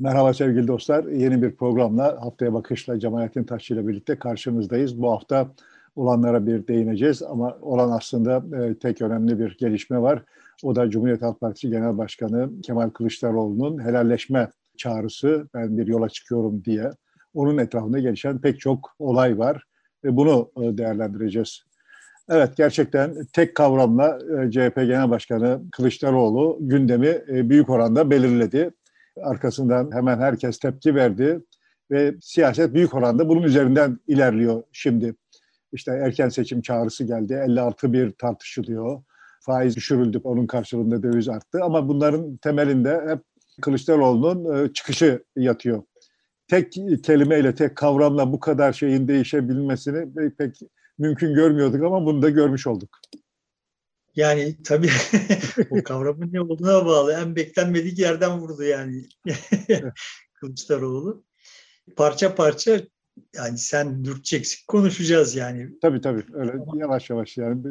Merhaba sevgili dostlar. Yeni bir programla Haftaya Bakış'la Cemalettin Taşçı ile birlikte karşınızdayız. Bu hafta olanlara bir değineceğiz ama olan aslında e, tek önemli bir gelişme var. O da Cumhuriyet Halk Partisi Genel Başkanı Kemal Kılıçdaroğlu'nun helalleşme çağrısı. Ben bir yola çıkıyorum diye. Onun etrafında gelişen pek çok olay var. ve Bunu e, değerlendireceğiz. Evet gerçekten tek kavramla e, CHP Genel Başkanı Kılıçdaroğlu gündemi büyük oranda belirledi. Arkasından hemen herkes tepki verdi ve siyaset büyük oranda bunun üzerinden ilerliyor şimdi. İşte erken seçim çağrısı geldi, 56 bir tartışılıyor. Faiz düşürüldü, onun karşılığında döviz arttı. Ama bunların temelinde hep Kılıçdaroğlu'nun e, çıkışı yatıyor. Tek kelimeyle, tek kavramla bu kadar şeyin değişebilmesini pek mümkün görmüyorduk ama bunu da görmüş olduk. Yani tabii o kavramın ne olduğuna bağlı. En beklenmedik yerden vurdu yani Kılıçdaroğlu. Parça parça yani sen dürteceksin konuşacağız yani. Tabii tabii öyle yavaş yavaş yani.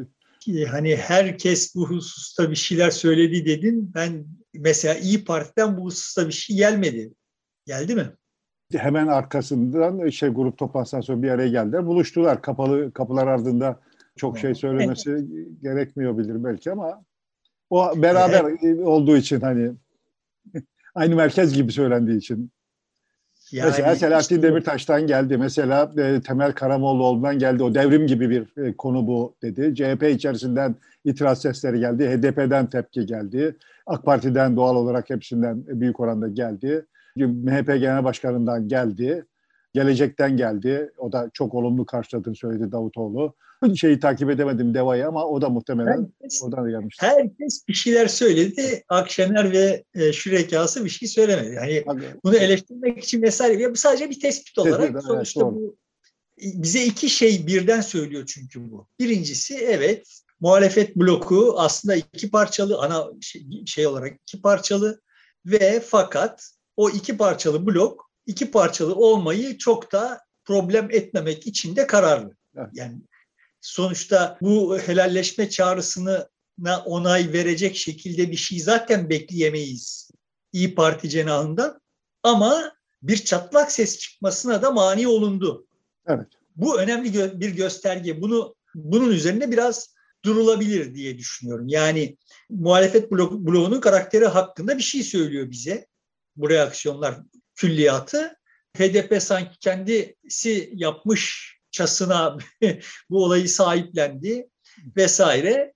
Hani herkes bu hususta bir şeyler söyledi dedin. Ben mesela İyi Parti'den bu hususta bir şey gelmedi. Geldi mi? Hemen arkasından şey grup toplantısından sonra bir araya geldiler. Buluştular kapalı kapılar ardında çok şey söylemesi evet. gerekmiyor bilir belki ama o beraber evet. olduğu için hani aynı merkez gibi söylendiği için. Yani mesela Selahattin işte, Demirtaş'tan geldi. Mesela e, Temel Karamollaoğlu'ndan geldi. O devrim gibi bir e, konu bu dedi. CHP içerisinden itiraz sesleri geldi. HDP'den tepki geldi. AK Parti'den doğal olarak hepsinden büyük oranda geldi. MHP Genel Başkanı'ndan geldi. Gelecekten geldi. O da çok olumlu karşıladığını söyledi Davutoğlu. Şeyi takip edemedim Deva'yı ama o da muhtemelen herkes, oradan da gelmişti. Herkes bir şeyler söyledi. Akşener ve e, Şürekası bir şey söylemedi. Yani bunu eleştirmek için vesaire. Bu sadece bir tespit olarak tespit, sonuçta evet, bu bize iki şey birden söylüyor çünkü bu. Birincisi evet muhalefet bloku aslında iki parçalı ana şey, şey olarak iki parçalı ve fakat o iki parçalı blok iki parçalı olmayı çok da problem etmemek için de kararlı. Evet. Yani sonuçta bu helalleşme çağrısına onay verecek şekilde bir şey zaten bekleyemeyiz İyi Parti cenahından. Ama bir çatlak ses çıkmasına da mani olundu. Evet. Bu önemli gö- bir gösterge. Bunu bunun üzerine biraz durulabilir diye düşünüyorum. Yani muhalefet blok, bloğunun karakteri hakkında bir şey söylüyor bize. Bu reaksiyonlar külliyatı. HDP sanki kendisi yapmışçasına bu olayı sahiplendi vesaire.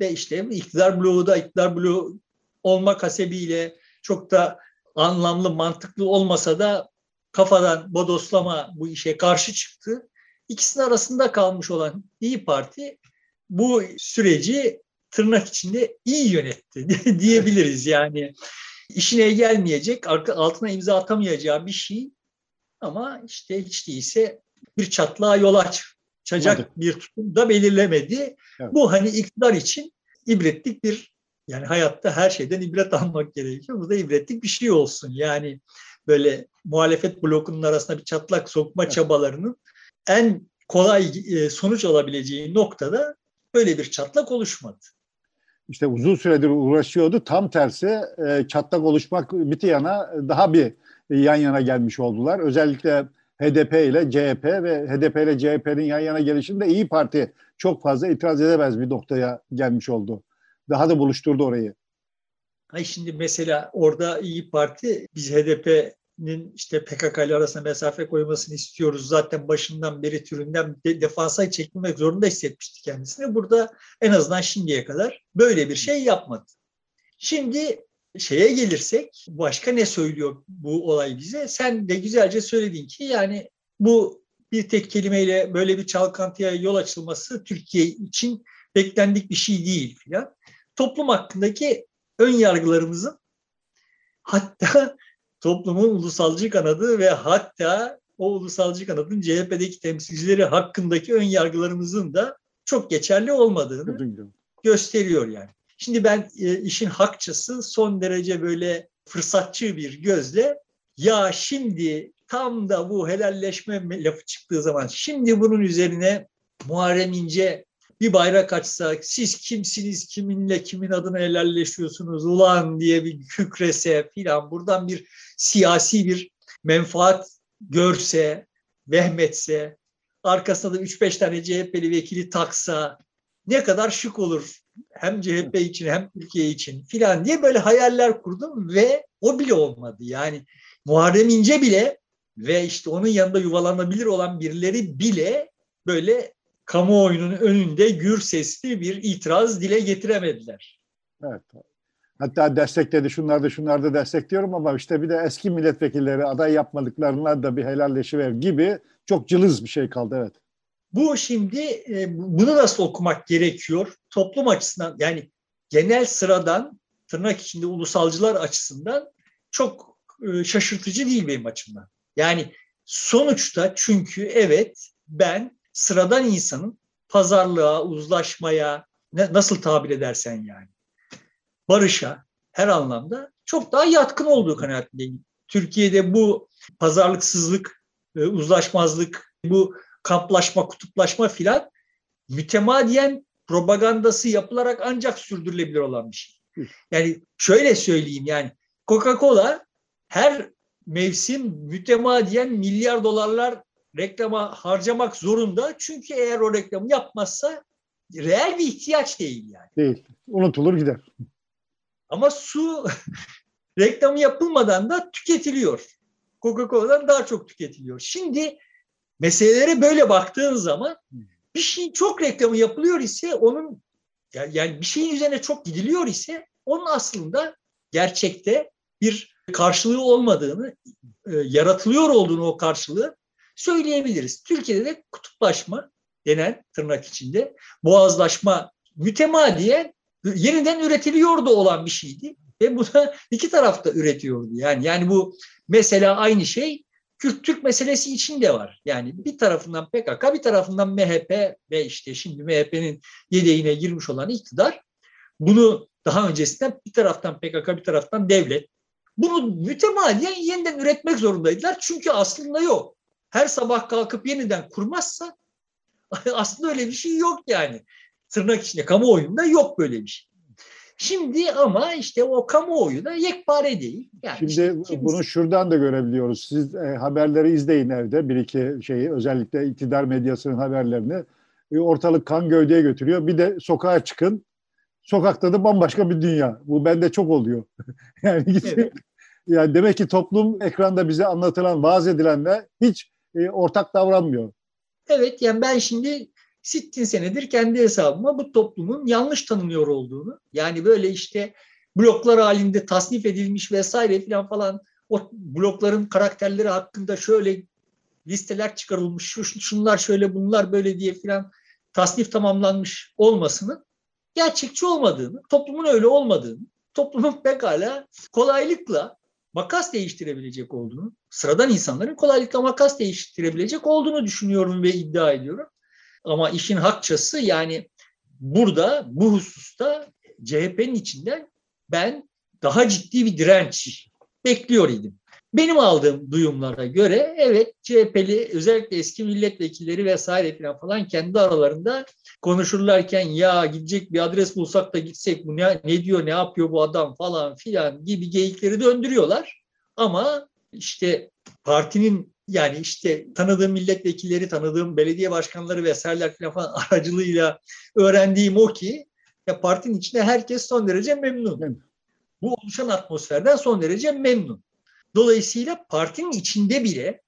Ve işte iktidar bloğu da iktidar bloğu olmak hasebiyle çok da anlamlı, mantıklı olmasa da kafadan bodoslama bu işe karşı çıktı. İkisinin arasında kalmış olan İyi Parti bu süreci tırnak içinde iyi yönetti diyebiliriz. Yani işine gelmeyecek, altına imza atamayacağı bir şey ama işte hiç değilse bir çatlağa yol açacak Hadi. bir tutum da belirlemedi. Evet. Bu hani iktidar için ibretlik bir yani hayatta her şeyden ibret almak gerekiyor. Bu da ibretlik bir şey olsun. Yani böyle muhalefet blokunun arasında bir çatlak sokma evet. çabalarının en kolay e, sonuç alabileceği noktada böyle bir çatlak oluşmadı işte uzun süredir uğraşıyordu. Tam tersi e, çatlak oluşmak biti yana daha bir yan yana gelmiş oldular. Özellikle HDP ile CHP ve HDP ile CHP'nin yan yana gelişinde İyi Parti çok fazla itiraz edemez bir noktaya gelmiş oldu. Daha da buluşturdu orayı. Ay şimdi mesela orada İyi Parti biz HDP nin işte PKK ile arasında mesafe koymasını istiyoruz. Zaten başından beri türünden de, defansa çekilmek zorunda hissetmişti kendisini. Burada en azından şimdiye kadar böyle bir şey yapmadı. Şimdi şeye gelirsek başka ne söylüyor bu olay bize? Sen de güzelce söyledin ki yani bu bir tek kelimeyle böyle bir çalkantıya yol açılması Türkiye için beklendik bir şey değil filan. Toplum hakkındaki ön yargılarımızın hatta toplumun ulusalcı kanadı ve hatta o ulusalcı kanadın CHP'deki temsilcileri hakkındaki ön yargılarımızın da çok geçerli olmadığını gösteriyor yani. Şimdi ben e, işin hakçası son derece böyle fırsatçı bir gözle ya şimdi tam da bu helalleşme lafı çıktığı zaman şimdi bunun üzerine Muharrem İnce bir bayrak açsa siz kimsiniz? Kiminle kimin adına helalleşiyorsunuz? Ulan! diye bir kükrese filan buradan bir siyasi bir menfaat görse, vehmetse, arkasında da 3-5 tane CHP'li vekili taksa ne kadar şık olur. Hem CHP için hem Türkiye için filan diye böyle hayaller kurdum ve o bile olmadı. Yani Muharrem İnce bile ve işte onun yanında yuvalanabilir olan birileri bile böyle kamuoyunun önünde gür sesli bir itiraz dile getiremediler. Evet. Hatta destekledi, şunlar da şunlar da destekliyorum ama işte bir de eski milletvekilleri aday yapmadıklarına da bir helalleşiver gibi çok cılız bir şey kaldı evet. Bu şimdi e, bunu nasıl okumak gerekiyor? Toplum açısından yani genel sıradan tırnak içinde ulusalcılar açısından çok e, şaşırtıcı değil benim açımdan. Yani sonuçta çünkü evet ben sıradan insanın pazarlığa, uzlaşmaya ne, nasıl tabir edersen yani barışa her anlamda çok daha yatkın olduğu kanaatindeyim. Türkiye'de bu pazarlıksızlık, e, uzlaşmazlık, bu kamplaşma, kutuplaşma filan mütemadiyen propagandası yapılarak ancak sürdürülebilir olan bir şey. Yani şöyle söyleyeyim yani Coca-Cola her mevsim mütemadiyen milyar dolarlar reklama harcamak zorunda. Çünkü eğer o reklamı yapmazsa reel bir ihtiyaç değil yani. Değil. Unutulur gider. Ama su reklamı yapılmadan da tüketiliyor. Coca-Cola'dan daha çok tüketiliyor. Şimdi meselelere böyle baktığın zaman bir şeyin çok reklamı yapılıyor ise onun yani bir şeyin üzerine çok gidiliyor ise onun aslında gerçekte bir karşılığı olmadığını, e, yaratılıyor olduğunu o karşılığı söyleyebiliriz. Türkiye'de de kutuplaşma denen tırnak içinde boğazlaşma mütemadiyen yeniden üretiliyordu olan bir şeydi ve buna iki tarafta üretiyordu. Yani yani bu mesela aynı şey Kürt-Türk meselesi için de var. Yani bir tarafından PKK, bir tarafından MHP ve işte şimdi MHP'nin yedeğine girmiş olan iktidar bunu daha öncesinden bir taraftan PKK, bir taraftan devlet bunu mütemadiyen yeniden üretmek zorundaydılar. Çünkü aslında yok. Her sabah kalkıp yeniden kurmazsa aslında öyle bir şey yok yani. Tırnak içinde kamuoyunda yok böyle bir şey. Şimdi ama işte o kamuoyu da yekpare değil. Yani Şimdi işte kimse... bunu şuradan da görebiliyoruz. Siz e, haberleri izleyin evde bir iki şeyi özellikle iktidar medyasının haberlerini. E, ortalık kan gövdeye götürüyor. Bir de sokağa çıkın. Sokakta da bambaşka bir dünya. Bu bende çok oluyor. yani evet. yani demek ki toplum ekranda bize anlatılan, vaaz edilenle hiç e, ortak davranmıyor. Evet yani ben şimdi sittin senedir kendi hesabıma bu toplumun yanlış tanınıyor olduğunu yani böyle işte bloklar halinde tasnif edilmiş vesaire falan falan o blokların karakterleri hakkında şöyle listeler çıkarılmış şunlar şöyle bunlar böyle diye falan tasnif tamamlanmış olmasının gerçekçi olmadığını, toplumun öyle olmadığını, toplumun pekala kolaylıkla makas değiştirebilecek olduğunu, sıradan insanların kolaylıkla makas değiştirebilecek olduğunu düşünüyorum ve iddia ediyorum. Ama işin hakçası yani burada bu hususta CHP'nin içinden ben daha ciddi bir direnç bekliyor idim. Benim aldığım duyumlara göre evet CHP'li özellikle eski milletvekilleri vesaire falan kendi aralarında konuşurlarken ya gidecek bir adres bulsak da gitsek bu ne, ne diyor ne yapıyor bu adam falan filan gibi geyikleri döndürüyorlar. Ama işte partinin yani işte tanıdığım milletvekilleri, tanıdığım belediye başkanları vesaireler falan aracılığıyla öğrendiğim o ki ya partinin içinde herkes son derece memnun. Bu oluşan atmosferden son derece memnun. Dolayısıyla partinin içinde bile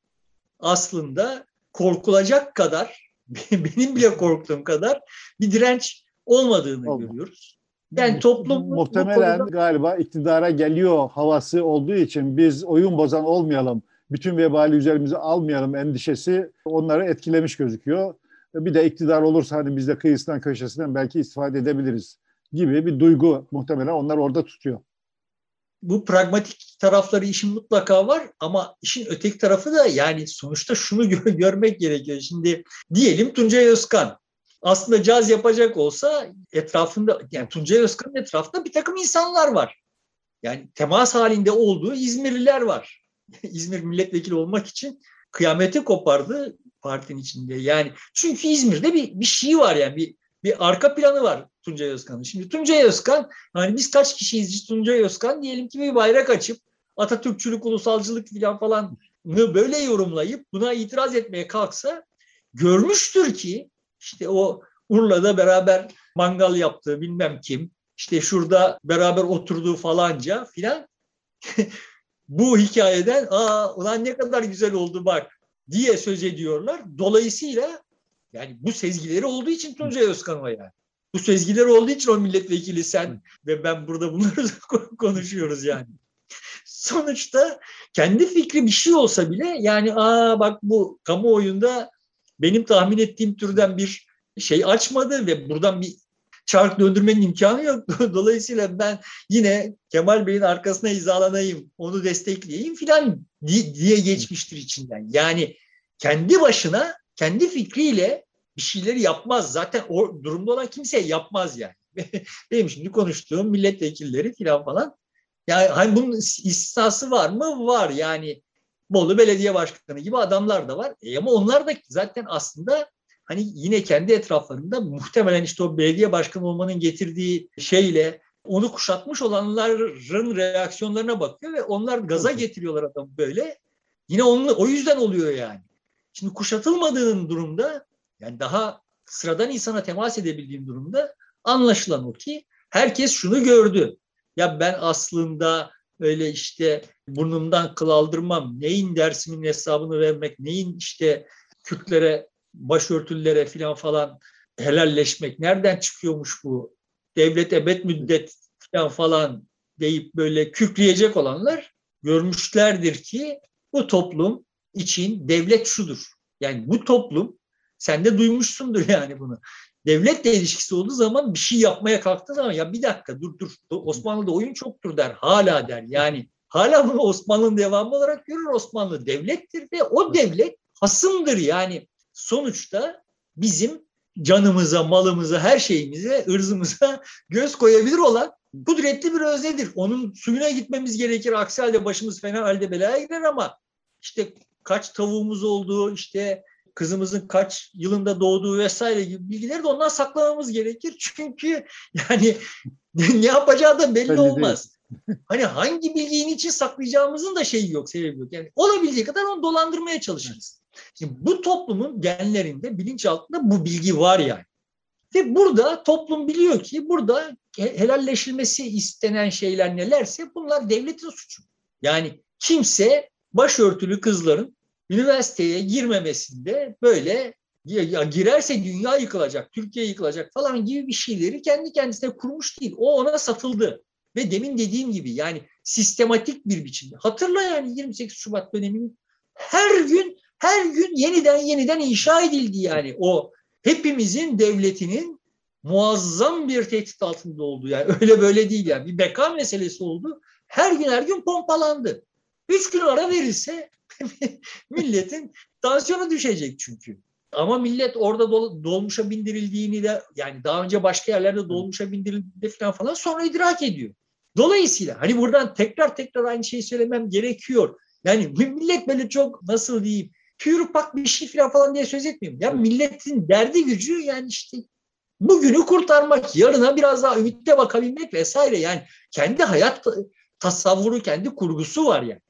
aslında korkulacak kadar, benim bile korktuğum kadar bir direnç olmadığını Olma. görüyoruz. Yani toplum muhtemelen konuda... galiba iktidara geliyor havası olduğu için biz oyun bozan olmayalım, bütün vebali üzerimize almayalım endişesi onları etkilemiş gözüküyor. Bir de iktidar olursa hani biz de kıyısından köşesinden belki istifade edebiliriz gibi bir duygu muhtemelen onlar orada tutuyor bu pragmatik tarafları işin mutlaka var ama işin öteki tarafı da yani sonuçta şunu gö- görmek gerekiyor. Şimdi diyelim Tuncay Özkan aslında caz yapacak olsa etrafında yani Tuncay Özkan'ın etrafında bir takım insanlar var. Yani temas halinde olduğu İzmirliler var. İzmir milletvekili olmak için kıyameti kopardı partinin içinde. Yani çünkü İzmir'de bir, bir şey var yani bir bir arka planı var Tuncay Özkan'ın. Şimdi Tuncay Özkan, hani biz kaç kişiyiz Tuncay Özkan diyelim ki bir bayrak açıp Atatürkçülük, ulusalcılık falan falan böyle yorumlayıp buna itiraz etmeye kalksa görmüştür ki işte o Urla'da beraber mangal yaptığı bilmem kim, işte şurada beraber oturduğu falanca filan bu hikayeden aa ulan ne kadar güzel oldu bak diye söz ediyorlar. Dolayısıyla yani bu sezgileri olduğu için Tuncay Özkan o yani. Bu sezgileri olduğu için o milletvekili sen ve ben burada bunları konuşuyoruz yani. Sonuçta kendi fikri bir şey olsa bile yani aa bak bu kamuoyunda benim tahmin ettiğim türden bir şey açmadı ve buradan bir çark döndürmenin imkanı yok. Dolayısıyla ben yine Kemal Bey'in arkasına hizalanayım, onu destekleyeyim filan diye geçmiştir içinden. Yani kendi başına, kendi fikriyle bir şeyleri yapmaz. Zaten o durumda olan kimse yapmaz yani. Benim şimdi konuştuğum milletvekilleri filan falan. Yani hani bunun istisnası var mı? Var. Yani Bolu Belediye Başkanı gibi adamlar da var. E ama onlar da zaten aslında hani yine kendi etraflarında muhtemelen işte o belediye başkanı olmanın getirdiği şeyle onu kuşatmış olanların reaksiyonlarına bakıyor ve onlar gaza getiriyorlar adamı böyle. Yine onun, o yüzden oluyor yani. Şimdi kuşatılmadığın durumda yani daha sıradan insana temas edebildiğin durumda anlaşılan o ki herkes şunu gördü. Ya ben aslında öyle işte burnumdan kıl aldırmam. Neyin dersimin hesabını vermek, neyin işte Kürtlere, başörtülere filan falan helalleşmek. Nereden çıkıyormuş bu? Devlet ebed müddet falan falan deyip böyle kükreyecek olanlar görmüşlerdir ki bu toplum için devlet şudur. Yani bu toplum sen de duymuşsundur yani bunu. Devletle ilişkisi olduğu zaman bir şey yapmaya kalktığı zaman ya bir dakika dur dur Osmanlı'da oyun çoktur der. Hala der yani. Hala bunu Osmanlı'nın devamı olarak görür. Osmanlı devlettir ve o devlet hasımdır yani. Sonuçta bizim canımıza, malımıza, her şeyimize, ırzımıza göz koyabilir olan kudretli bir öznedir. Onun suyuna gitmemiz gerekir. Aksi halde başımız fena halde belaya girer ama işte kaç tavuğumuz olduğu, işte kızımızın kaç yılında doğduğu vesaire gibi bilgileri de ondan saklamamız gerekir. Çünkü yani ne yapacağı da belli, belli olmaz. hani hangi bilgiyi için saklayacağımızın da şeyi yok, sebebi yok. Yani olabildiği kadar onu dolandırmaya çalışırız. Şimdi bu toplumun genlerinde, bilinç altında bu bilgi var yani. Ve burada toplum biliyor ki burada helalleşilmesi istenen şeyler nelerse bunlar devletin suçu. Yani kimse başörtülü kızların üniversiteye girmemesinde böyle ya girerse dünya yıkılacak, Türkiye yıkılacak falan gibi bir şeyleri kendi kendisine kurmuş değil. O ona satıldı. Ve demin dediğim gibi yani sistematik bir biçimde. Hatırla yani 28 Şubat döneminin her gün her gün yeniden yeniden inşa edildi yani o hepimizin devletinin muazzam bir tehdit altında oldu yani öyle böyle değil yani bir beka meselesi oldu. Her gün her gün pompalandı. Üç gün ara verilse milletin tansiyonu düşecek çünkü. Ama millet orada dol, dolmuşa bindirildiğini de yani daha önce başka yerlerde dolmuşa bindirildiğinde falan falan sonra idrak ediyor. Dolayısıyla hani buradan tekrar tekrar aynı şeyi söylemem gerekiyor. Yani millet böyle çok nasıl diyeyim pürpak bir şey falan falan diye söz etmiyorum. Ya milletin derdi gücü yani işte bugünü kurtarmak, yarına biraz daha ümitle bakabilmek vesaire. Yani kendi hayat tasavvuru, kendi kurgusu var yani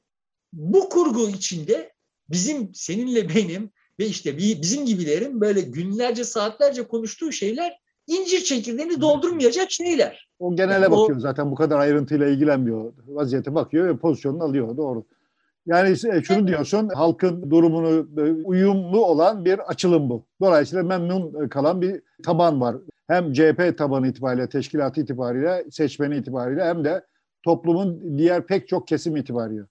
bu kurgu içinde bizim seninle benim ve işte bizim gibilerin böyle günlerce saatlerce konuştuğu şeyler incir çekirdeğini doldurmayacak şeyler. O genele yani bakıyor o, zaten bu kadar ayrıntıyla ilgilenmiyor. Vaziyete bakıyor ve pozisyonunu alıyor doğru. Yani e, şunu diyorsun halkın durumunu e, uyumlu olan bir açılım bu. Dolayısıyla memnun kalan bir taban var. Hem CHP tabanı itibariyle, teşkilatı itibariyle, seçmeni itibariyle hem de toplumun diğer pek çok kesim itibariyle.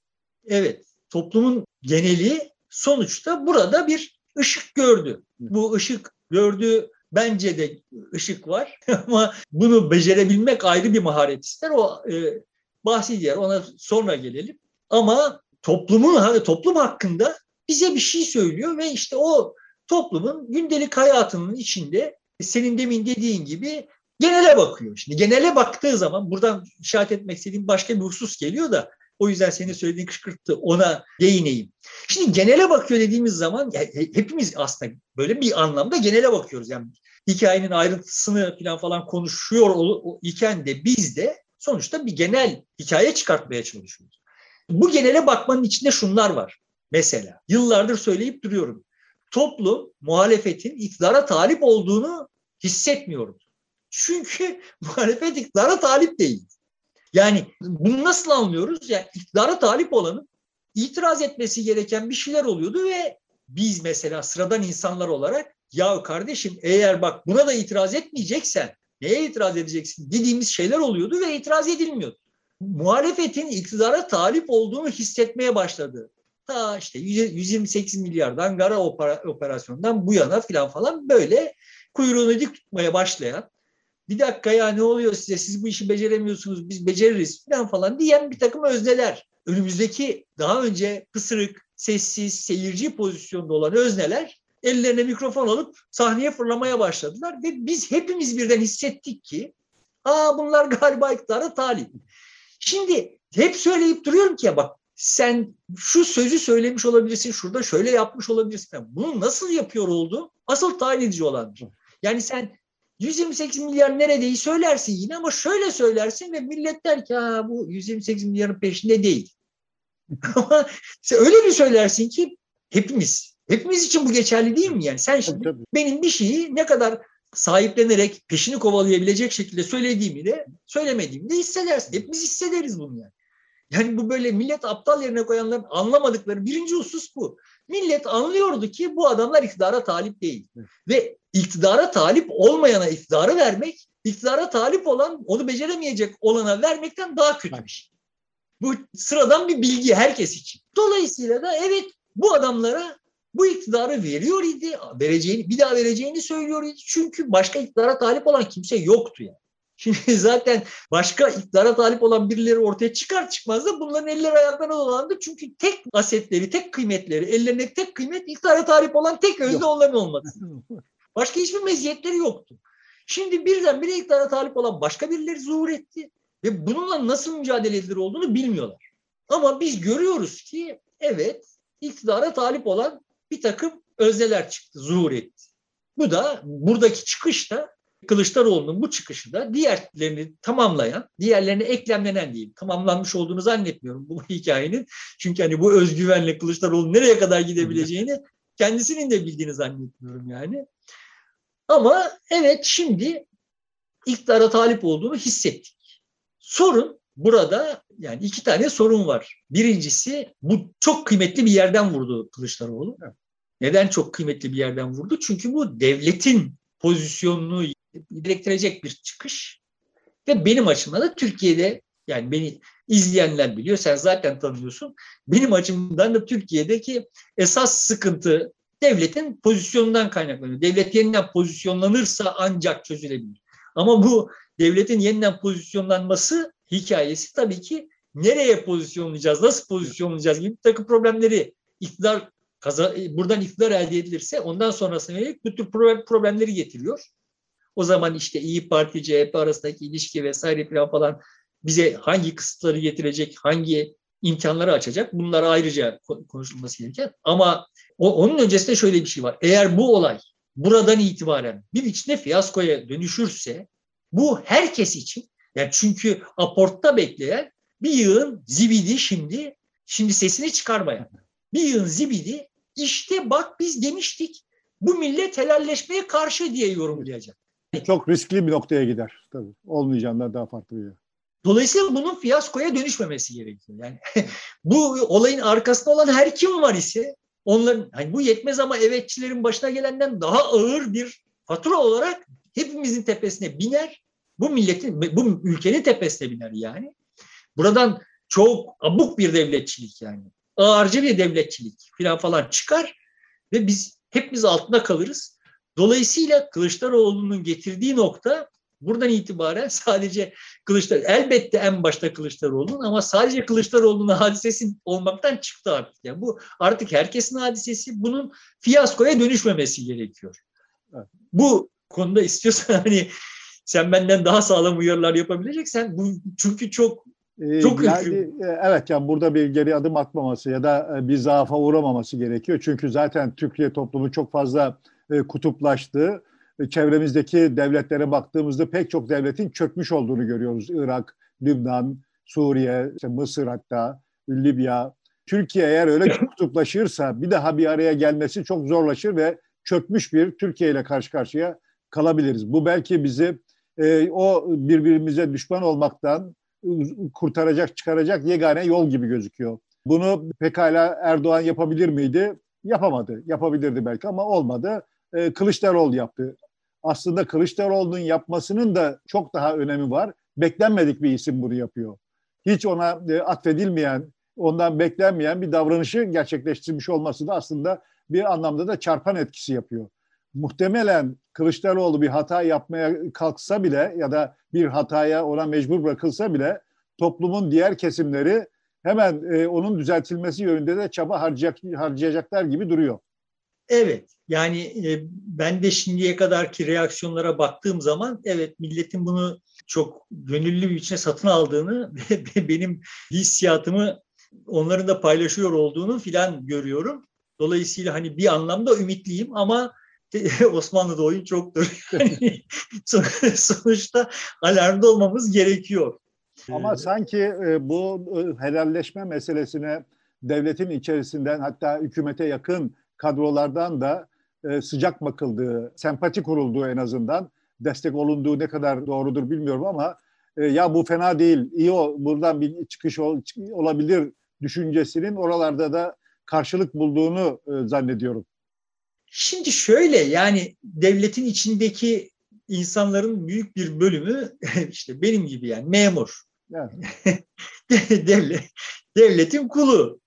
Evet, toplumun geneli sonuçta burada bir ışık gördü. Bu ışık gördüğü bence de ışık var ama bunu becerebilmek ayrı bir maharet ister. O e, bahsi diğer ona sonra gelelim. Ama toplumun hani toplum hakkında bize bir şey söylüyor ve işte o toplumun gündelik hayatının içinde senin demin dediğin gibi genele bakıyor. Şimdi genele baktığı zaman buradan işaret etmek istediğim başka bir husus geliyor da o yüzden senin söylediğin kışkırttı. Ona değineyim. Şimdi genele bakıyor dediğimiz zaman hepimiz aslında böyle bir anlamda genele bakıyoruz. Yani hikayenin ayrıntısını falan falan konuşuyor iken de biz de sonuçta bir genel hikaye çıkartmaya çalışıyoruz. Bu genele bakmanın içinde şunlar var. Mesela yıllardır söyleyip duruyorum. Toplum muhalefetin iktidara talip olduğunu hissetmiyorum. Çünkü muhalefet iktidara talip değil. Yani bunu nasıl anlıyoruz? Yani iktidara talip olanın itiraz etmesi gereken bir şeyler oluyordu ve biz mesela sıradan insanlar olarak ya kardeşim eğer bak buna da itiraz etmeyeceksen neye itiraz edeceksin dediğimiz şeyler oluyordu ve itiraz edilmiyordu. Muhalefetin iktidara talip olduğunu hissetmeye başladı. Ta işte 128 milyardan Gara operasyondan bu yana filan falan böyle kuyruğunu dik tutmaya başlayan bir dakika ya ne oluyor size siz bu işi beceremiyorsunuz biz beceririz falan falan diyen bir takım özneler. Önümüzdeki daha önce pısırık, sessiz, seyirci pozisyonda olan özneler ellerine mikrofon alıp sahneye fırlamaya başladılar ve biz hepimiz birden hissettik ki aa bunlar galiba iktidara talip. Şimdi hep söyleyip duruyorum ki bak sen şu sözü söylemiş olabilirsin, şurada şöyle yapmış olabilirsin. Bunu nasıl yapıyor oldu? Asıl tayin edici olandır. Yani sen 128 milyar neredeyi söylersin yine ama şöyle söylersin ve millet der ki ha, bu 128 milyarın peşinde değil. ama öyle bir söylersin ki hepimiz, hepimiz için bu geçerli değil mi? Yani sen şimdi tabii, benim bir şeyi ne kadar sahiplenerek peşini kovalayabilecek şekilde söylediğimi de söylemediğimi de hissedersin. Hepimiz hissederiz bunu yani. Yani bu böyle millet aptal yerine koyanların anlamadıkları birinci husus bu. Millet anlıyordu ki bu adamlar iktidara talip değil. Ve iktidara talip olmayana iktidarı vermek, iktidara talip olan onu beceremeyecek olana vermekten daha kötü bir şey. Bu sıradan bir bilgi herkes için. Dolayısıyla da evet bu adamlara bu iktidarı veriyor idi, vereceğini, bir daha vereceğini söylüyor idi. Çünkü başka iktidara talip olan kimse yoktu yani. Şimdi zaten başka iktidara talip olan birileri ortaya çıkar çıkmaz da bunların eller ayaklarına dolandı. Çünkü tek asetleri, tek kıymetleri, ellerindeki tek kıymet iktidara talip olan tek özde onların olması. Başka hiçbir meziyetleri yoktu. Şimdi birdenbire iktidara talip olan başka birileri zuhur etti. Ve bununla nasıl mücadele edilir olduğunu bilmiyorlar. Ama biz görüyoruz ki evet iktidara talip olan bir takım özneler çıktı, zuhur etti. Bu da buradaki çıkış da Kılıçdaroğlu'nun bu çıkışı da diğerlerini tamamlayan, diğerlerine eklemlenen değil. Tamamlanmış olduğunu zannetmiyorum bu hikayenin. Çünkü hani bu özgüvenle Kılıçdaroğlu nereye kadar gidebileceğini kendisinin de bildiğini zannetmiyorum yani. Ama evet şimdi iktidara talip olduğunu hissettik. Sorun burada yani iki tane sorun var. Birincisi bu çok kıymetli bir yerden vurdu Kılıçdaroğlu. Neden çok kıymetli bir yerden vurdu? Çünkü bu devletin pozisyonunu gerektirecek bir çıkış. Ve benim açımdan da Türkiye'de yani beni izleyenler biliyor, sen zaten tanıyorsun. Benim açımdan da Türkiye'deki esas sıkıntı devletin pozisyonundan kaynaklanıyor. Devlet yeniden pozisyonlanırsa ancak çözülebilir. Ama bu devletin yeniden pozisyonlanması hikayesi tabii ki nereye pozisyonlayacağız, nasıl pozisyonlayacağız gibi bir takım problemleri iktidar buradan iktidar elde edilirse ondan sonrasına yönelik bu tür problemleri getiriyor. O zaman işte İyi Parti, CHP arasındaki ilişki vesaire falan bize hangi kısıtları getirecek, hangi imkanları açacak bunlar ayrıca konuşulması gereken. Ama o, onun öncesinde şöyle bir şey var. Eğer bu olay buradan itibaren bir biçimde fiyaskoya dönüşürse bu herkes için yani çünkü aportta bekleyen bir yığın zibidi şimdi şimdi sesini çıkarmayan bir yığın zibidi işte bak biz demiştik bu millet helalleşmeye karşı diye yorumlayacak. Çok riskli bir noktaya gider tabii. Olmayacağından daha farklı bir yer. Dolayısıyla bunun fiyaskoya dönüşmemesi gerekiyor. Yani bu olayın arkasında olan her kim var ise onların hani bu yetmez ama evetçilerin başına gelenden daha ağır bir fatura olarak hepimizin tepesine biner. Bu milletin bu ülkenin tepesine biner yani. Buradan çok abuk bir devletçilik yani. Ağırcı bir devletçilik falan falan çıkar ve biz hepimiz altında kalırız. Dolayısıyla Kılıçdaroğlu'nun getirdiği nokta buradan itibaren sadece Kılıçdaroğlu, elbette en başta Kılıçdaroğlu'nun ama sadece Kılıçdaroğlu'nun hadisesi olmaktan çıktı artık. Yani bu artık herkesin hadisesi. Bunun fiyaskoya dönüşmemesi gerekiyor. Bu konuda istiyorsan hani sen benden daha sağlam uyarılar yapabileceksen bu çünkü çok ee, çok yani, e, evet yani burada bir geri adım atmaması ya da e, bir zaafa uğramaması gerekiyor. Çünkü zaten Türkiye toplumu çok fazla e, kutuplaştı çevremizdeki devletlere baktığımızda pek çok devletin çökmüş olduğunu görüyoruz. Irak, Lübnan, Suriye, işte Mısır hatta, Libya. Türkiye eğer öyle kutuplaşırsa bir daha bir araya gelmesi çok zorlaşır ve çökmüş bir Türkiye ile karşı karşıya kalabiliriz. Bu belki bizi e, o birbirimize düşman olmaktan kurtaracak, çıkaracak yegane yol gibi gözüküyor. Bunu pekala Erdoğan yapabilir miydi? Yapamadı. Yapabilirdi belki ama olmadı. E, Kılıçdaroğlu yaptı. Aslında Kılıçdaroğlu'nun yapmasının da çok daha önemi var. Beklenmedik bir isim bunu yapıyor. Hiç ona e, atfedilmeyen, ondan beklenmeyen bir davranışı gerçekleştirmiş olması da aslında bir anlamda da çarpan etkisi yapıyor. Muhtemelen Kılıçdaroğlu bir hata yapmaya kalksa bile ya da bir hataya ona mecbur bırakılsa bile toplumun diğer kesimleri hemen e, onun düzeltilmesi yönünde de çaba harcayacak, harcayacaklar gibi duruyor. Evet yani e, ben de şimdiye kadarki reaksiyonlara baktığım zaman evet milletin bunu çok gönüllü bir biçimde satın aldığını ve benim hissiyatımı onların da paylaşıyor olduğunu filan görüyorum. Dolayısıyla hani bir anlamda ümitliyim ama Osmanlı'da oyun çoktur. Yani sonuçta alarmda olmamız gerekiyor. Ama sanki e, bu e, helalleşme meselesine devletin içerisinden hatta hükümete yakın kadrolardan da e, sıcak bakıldığı, sempati kurulduğu en azından destek olunduğu ne kadar doğrudur bilmiyorum ama ya bu fena değil, iyi o, buradan bir çıkış ol, olabilir düşüncesinin oralarda da karşılık bulduğunu zannediyorum. Şimdi şöyle yani devletin içindeki insanların büyük bir bölümü işte benim gibi yani memur. Yani. Devlet, devletin kulu.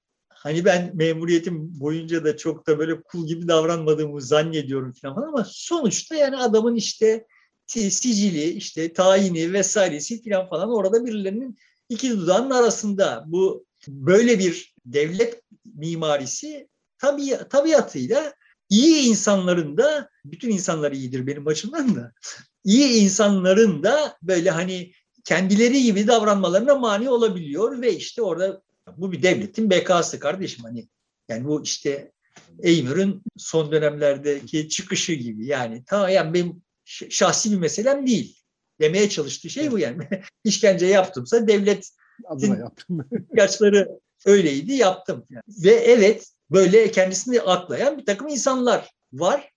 Hani ben memuriyetim boyunca da çok da böyle kul gibi davranmadığımı zannediyorum falan ama sonuçta yani adamın işte sicili, işte tayini vesairesi falan falan orada birilerinin iki dudağının arasında. Bu böyle bir devlet mimarisi tabi, tabiatıyla iyi insanların da, bütün insanlar iyidir benim açımdan da, iyi insanların da böyle hani kendileri gibi davranmalarına mani olabiliyor ve işte orada bu bir devletin bekası kardeşim hani yani bu işte Eymür'ün son dönemlerdeki çıkışı gibi yani tamam yani benim şahsi bir meselem değil demeye çalıştığı şey bu yani işkence yaptımsa devlet adına yaptım. ihtiyaçları öyleydi yaptım. Yani. Ve evet böyle kendisini aklayan bir takım insanlar var.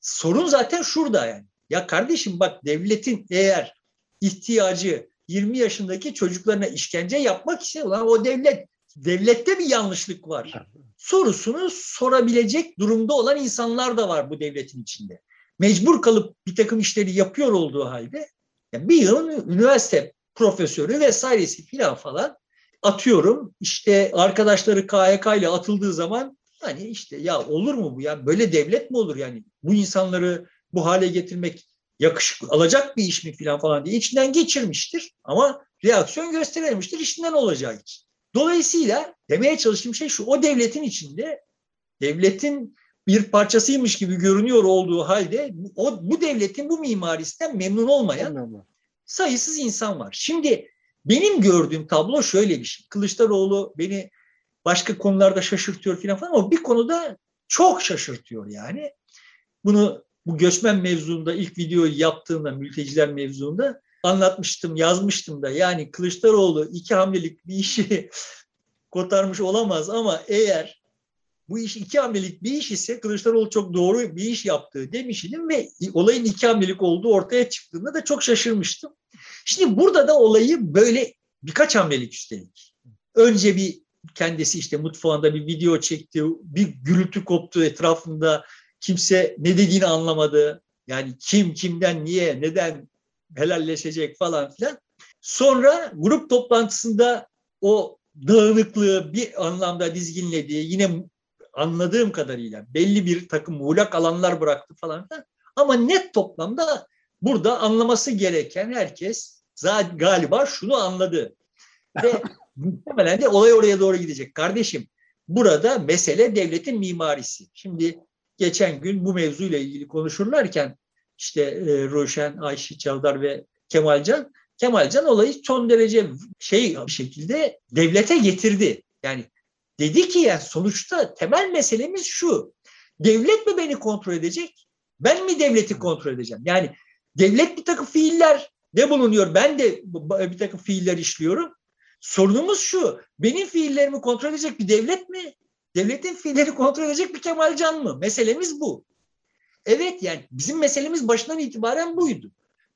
Sorun zaten şurada yani. Ya kardeşim bak devletin eğer ihtiyacı 20 yaşındaki çocuklarına işkence yapmak ise ulan o devlet devlette bir yanlışlık var. Sorusunu sorabilecek durumda olan insanlar da var bu devletin içinde. Mecbur kalıp bir takım işleri yapıyor olduğu halde yani bir yılın üniversite profesörü vesairesi filan falan atıyorum işte arkadaşları KYK ile atıldığı zaman hani işte ya olur mu bu ya böyle devlet mi olur yani bu insanları bu hale getirmek yakışık alacak bir iş mi falan falan diye içinden geçirmiştir ama reaksiyon gösterememiştir işinden olacağı için. Dolayısıyla demeye çalıştığım şey şu o devletin içinde devletin bir parçasıymış gibi görünüyor olduğu halde o bu devletin bu mimarisinden memnun olmayan sayısız insan var. Şimdi benim gördüğüm tablo şöyle bir şey. Kılıçdaroğlu beni başka konularda şaşırtıyor falan ama bir konuda çok şaşırtıyor yani. Bunu bu göçmen mevzuunda ilk videoyu yaptığımda mülteciler mevzuunda anlatmıştım, yazmıştım da. Yani Kılıçdaroğlu iki hamlelik bir işi kotarmış olamaz ama eğer bu iş iki hamlelik bir iş ise Kılıçdaroğlu çok doğru bir iş yaptığı demiştim ve olayın iki hamlelik olduğu ortaya çıktığında da çok şaşırmıştım. Şimdi burada da olayı böyle birkaç hamlelik üstelik. Önce bir kendisi işte mutfağında bir video çekti, bir gürültü koptu etrafında kimse ne dediğini anlamadı. Yani kim kimden niye neden helalleşecek falan filan. Sonra grup toplantısında o dağınıklığı bir anlamda dizginlediği yine anladığım kadarıyla belli bir takım muğlak alanlar bıraktı falan filan. Ama net toplamda burada anlaması gereken herkes zaten galiba şunu anladı. Ve muhtemelen de olay oraya doğru gidecek. Kardeşim burada mesele devletin mimarisi. Şimdi geçen gün bu mevzuyla ilgili konuşurlarken işte e, Roşen, Ayşe Çavdar ve Kemalcan Kemalcan olayı son derece şey bir şekilde devlete getirdi. Yani dedi ki yani sonuçta temel meselemiz şu. Devlet mi beni kontrol edecek Ben mi devleti kontrol edeceğim? Yani devlet bir takım fiiller ne bulunuyor? Ben de bir takım fiiller işliyorum. Sorunumuz şu. Benim fiillerimi kontrol edecek bir devlet mi? Devletin fiilleri kontrol edecek bir Kemalcan mı? Meselemiz bu. Evet yani bizim meselemiz başından itibaren buydu.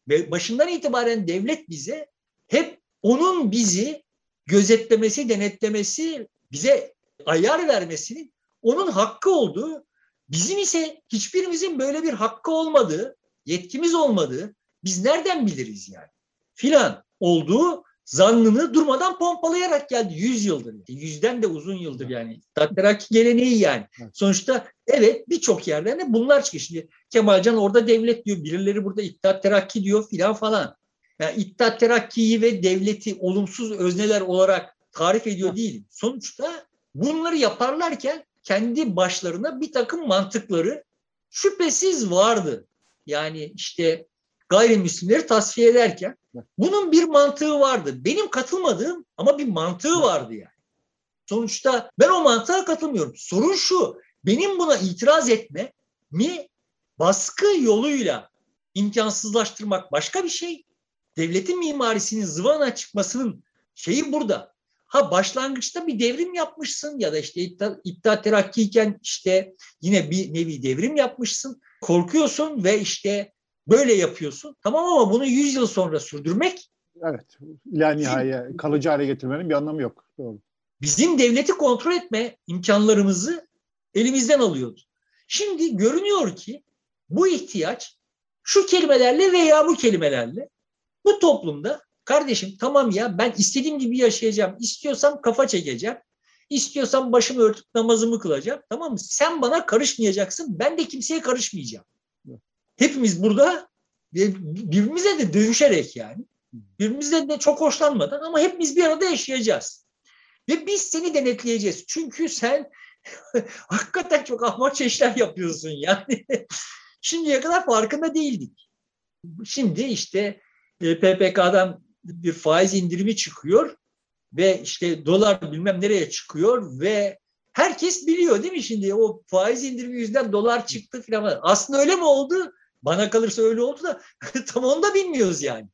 Ve başından itibaren devlet bize hep onun bizi gözetlemesi, denetlemesi, bize ayar vermesinin onun hakkı olduğu, bizim ise hiçbirimizin böyle bir hakkı olmadığı, yetkimiz olmadığı, biz nereden biliriz yani? Filan olduğu zannını durmadan pompalayarak geldi. Yüz yıldır. Yüzden de uzun yıldır yani. Tatteraki geleneği yani. Sonuçta evet birçok yerden de bunlar çıkıyor. Şimdi Kemalcan orada devlet diyor. Birileri burada İttihat Terakki diyor filan falan. Yani İttihat Terakki'yi ve devleti olumsuz özneler olarak tarif ediyor değil. Sonuçta bunları yaparlarken kendi başlarına bir takım mantıkları şüphesiz vardı. Yani işte gayrimüslimleri tasfiye ederken bunun bir mantığı vardı. Benim katılmadığım ama bir mantığı vardı yani. Sonuçta ben o mantığa katılmıyorum. Sorun şu, benim buna itiraz etme mi baskı yoluyla imkansızlaştırmak başka bir şey. Devletin mimarisinin zıvana çıkmasının şeyi burada. Ha başlangıçta bir devrim yapmışsın ya da işte İttihat Terakki'yken işte yine bir nevi devrim yapmışsın. Korkuyorsun ve işte Böyle yapıyorsun. Tamam ama bunu 100 yıl sonra sürdürmek Evet. İla nihaya kalıcı hale getirmenin bir anlamı yok. Doğru. Bizim devleti kontrol etme imkanlarımızı elimizden alıyordu. Şimdi görünüyor ki bu ihtiyaç şu kelimelerle veya bu kelimelerle bu toplumda kardeşim tamam ya ben istediğim gibi yaşayacağım. İstiyorsam kafa çekeceğim. İstiyorsam başımı örtüp namazımı kılacağım. Tamam mı? Sen bana karışmayacaksın. Ben de kimseye karışmayacağım hepimiz burada birbirimize de dövüşerek yani birbirimizden de çok hoşlanmadan ama hepimiz bir arada yaşayacağız. Ve biz seni denetleyeceğiz. Çünkü sen hakikaten çok ahmakça işler yapıyorsun yani. Şimdiye kadar farkında değildik. Şimdi işte e, PPK'dan bir faiz indirimi çıkıyor ve işte dolar bilmem nereye çıkıyor ve herkes biliyor değil mi şimdi o faiz indirimi yüzünden dolar çıktı falan. Aslında öyle mi oldu? Bana kalırsa öyle oldu da tam onu da bilmiyoruz yani.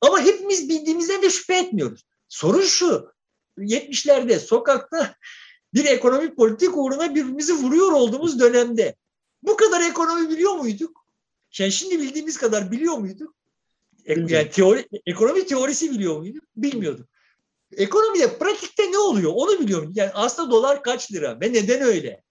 Ama hepimiz bildiğimizden de şüphe etmiyoruz. Sorun şu. 70'lerde sokakta bir ekonomik politik uğruna birbirimizi vuruyor olduğumuz dönemde bu kadar ekonomi biliyor muyduk? Yani şimdi bildiğimiz kadar biliyor muyduk? Yani teori, ekonomi teorisi biliyor muyduk? Bilmiyorduk. Ekonomide pratikte ne oluyor? Onu biliyorum. Yani aslında dolar kaç lira ve neden öyle?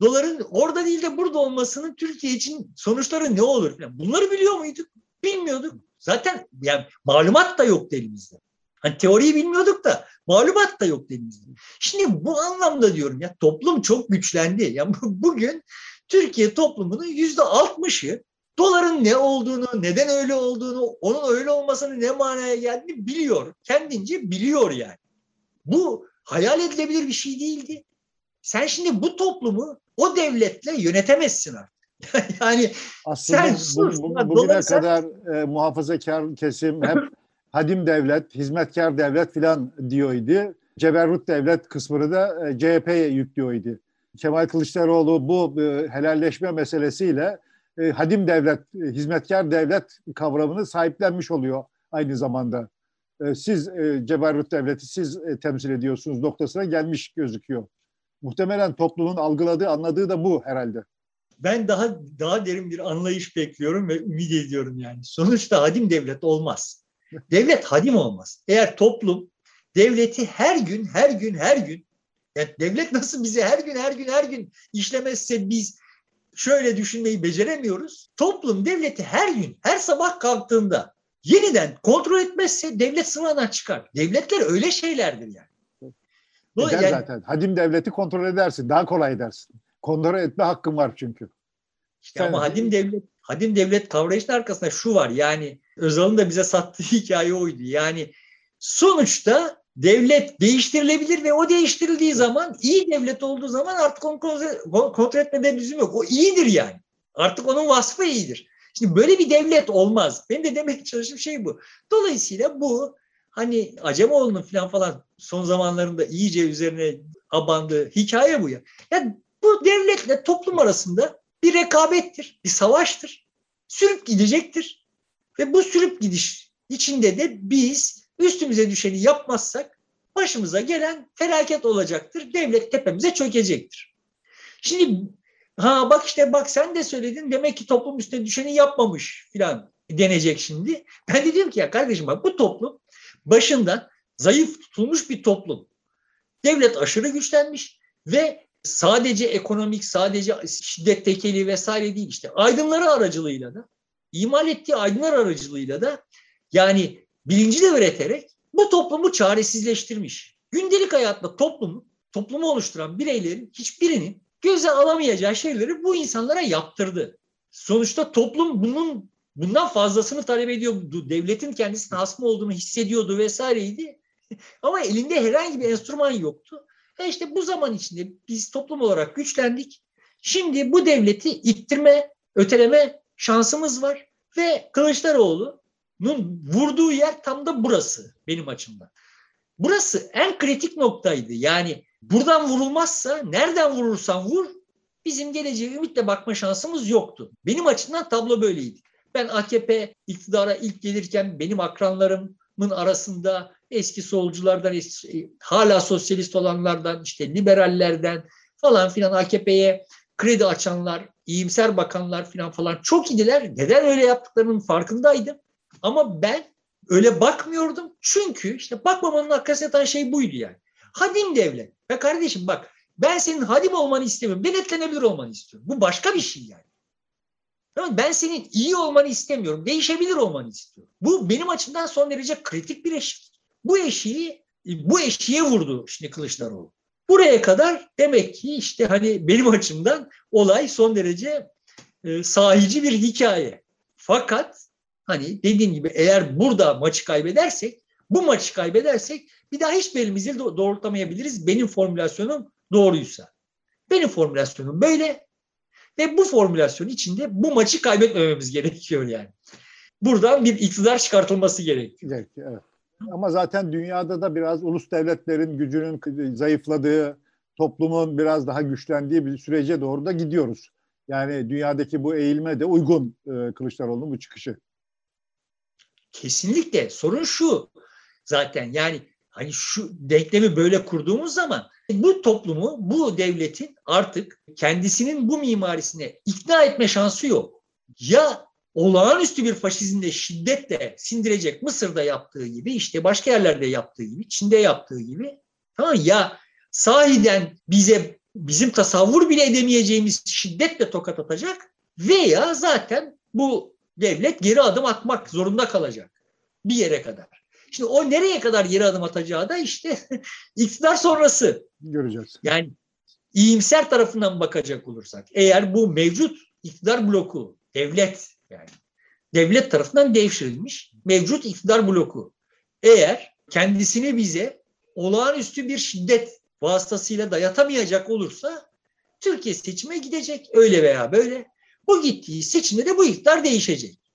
Doların orada değil de burada olmasının Türkiye için sonuçları ne olur? Yani bunları biliyor muyduk? Bilmiyorduk. Zaten yani malumat da yok elimizde. Hani teoriyi bilmiyorduk da malumat da yok elimizde. Şimdi bu anlamda diyorum ya toplum çok güçlendi. Yani bugün Türkiye toplumunun yüzde altmışı doların ne olduğunu, neden öyle olduğunu, onun öyle olmasının ne manaya geldiğini biliyor. Kendince biliyor yani. Bu hayal edilebilir bir şey değildi. Sen şimdi bu toplumu o devletle yönetemezsin artık. yani Aslında sen sus. Bu, bu, bugüne sen... kadar e, muhafazakar kesim hep hadim devlet, hizmetkar devlet filan diyordu. Ceberrut devlet kısmını da e, CHP'ye yüklüyordu. Kemal Kılıçdaroğlu bu e, helalleşme meselesiyle e, hadim devlet, e, hizmetkar devlet kavramını sahiplenmiş oluyor aynı zamanda. E, siz e, Ceberrut devleti siz e, temsil ediyorsunuz noktasına gelmiş gözüküyor. Muhtemelen toplumun algıladığı, anladığı da bu herhalde. Ben daha daha derin bir anlayış bekliyorum ve ümit ediyorum yani. Sonuçta hadim devlet olmaz. Devlet hadim olmaz. Eğer toplum devleti her gün, her gün, her gün yani devlet nasıl bize her gün, her gün, her gün işlemezse biz şöyle düşünmeyi beceremiyoruz. Toplum devleti her gün, her sabah kalktığında yeniden kontrol etmezse devlet sınavından çıkar. Devletler öyle şeylerdir yani. Bu, Eder yani, zaten. Hadim devleti kontrol edersin. Daha kolay edersin. Kontrol etme hakkın var çünkü. İşte Sen, ama hadim devlet hadim devlet kavrayışının arkasında şu var. Yani Özal'ın da bize sattığı hikaye oydu. Yani sonuçta devlet değiştirilebilir ve o değiştirildiği zaman iyi devlet olduğu zaman artık onu kontrol etmeden lüzum yok. O iyidir yani. Artık onun vasfı iyidir. Şimdi böyle bir devlet olmaz. Ben de demek çalıştığım şey bu. Dolayısıyla bu hani Acemoğlu'nun falan falan son zamanlarında iyice üzerine abandığı hikaye bu ya. Yani bu devletle toplum arasında bir rekabettir, bir savaştır. Sürüp gidecektir. Ve bu sürüp gidiş içinde de biz üstümüze düşeni yapmazsak başımıza gelen felaket olacaktır. Devlet tepemize çökecektir. Şimdi ha bak işte bak sen de söyledin demek ki toplum üstüne düşeni yapmamış filan denecek şimdi. Ben de diyorum ki ya kardeşim bak bu toplum başından zayıf tutulmuş bir toplum. Devlet aşırı güçlenmiş ve sadece ekonomik, sadece şiddet tekeli vesaire değil işte aydınları aracılığıyla da imal ettiği aydınlar aracılığıyla da yani bilinci de üreterek bu toplumu çaresizleştirmiş. Gündelik hayatta toplumu, toplumu oluşturan bireylerin hiçbirinin göze alamayacağı şeyleri bu insanlara yaptırdı. Sonuçta toplum bunun bundan fazlasını talep ediyordu. Devletin kendisi hasmı olduğunu hissediyordu vesaireydi. Ama elinde herhangi bir enstrüman yoktu. E işte bu zaman içinde biz toplum olarak güçlendik. Şimdi bu devleti ittirme, öteleme şansımız var. Ve Kılıçdaroğlu'nun vurduğu yer tam da burası benim açımdan. Burası en kritik noktaydı. Yani buradan vurulmazsa nereden vurursan vur bizim geleceğe ümitle bakma şansımız yoktu. Benim açımdan tablo böyleydi. Ben AKP iktidara ilk gelirken benim akranlarımın arasında eski solculardan, eski, hala sosyalist olanlardan, işte liberallerden falan filan AKP'ye kredi açanlar, iyimser bakanlar falan falan çok idiler. Neden öyle yaptıklarının farkındaydım. Ama ben öyle bakmıyordum. Çünkü işte bakmamanın arkasına yatan şey buydu yani. Hadim devlet. Ya kardeşim bak ben senin hadim olmanı istemiyorum. Denetlenebilir olmanı istiyorum. Bu başka bir şey yani. Tamam, ben senin iyi olmanı istemiyorum. Değişebilir olmanı istiyorum. Bu benim açımdan son derece kritik bir eşik. Bu eşiği bu eşiğe vurdu şimdi Kılıçdaroğlu. Buraya kadar demek ki işte hani benim açımdan olay son derece e, sahici bir hikaye. Fakat hani dediğim gibi eğer burada maçı kaybedersek, bu maçı kaybedersek bir daha hiç belimizi doğrultamayabiliriz. Benim formülasyonum doğruysa. Benim formülasyonum böyle ve bu formülasyon içinde bu maçı kaybetmememiz gerekiyor yani. Buradan bir iktidar çıkartılması gerekiyor. Evet. Ama zaten dünyada da biraz ulus devletlerin gücünün zayıfladığı, toplumun biraz daha güçlendiği bir sürece doğru da gidiyoruz. Yani dünyadaki bu eğilme de uygun e, Kılıçdaroğlu'nun bu çıkışı. Kesinlikle. Sorun şu zaten yani hani şu denklemi böyle kurduğumuz zaman bu toplumu, bu devletin artık kendisinin bu mimarisine ikna etme şansı yok. Ya olağanüstü bir faşizmde şiddetle sindirecek Mısır'da yaptığı gibi işte başka yerlerde yaptığı gibi Çin'de yaptığı gibi tamam ya sahiden bize bizim tasavvur bile edemeyeceğimiz şiddetle tokat atacak veya zaten bu devlet geri adım atmak zorunda kalacak bir yere kadar. Şimdi o nereye kadar geri adım atacağı da işte iktidar sonrası. Göreceğiz. Yani iyimser tarafından bakacak olursak eğer bu mevcut iktidar bloku devlet yani devlet tarafından devşirilmiş mevcut iktidar bloku. Eğer kendisini bize olağanüstü bir şiddet vasıtasıyla dayatamayacak olursa Türkiye seçime gidecek öyle veya böyle. Bu gittiği seçimde de bu iktidar değişecek.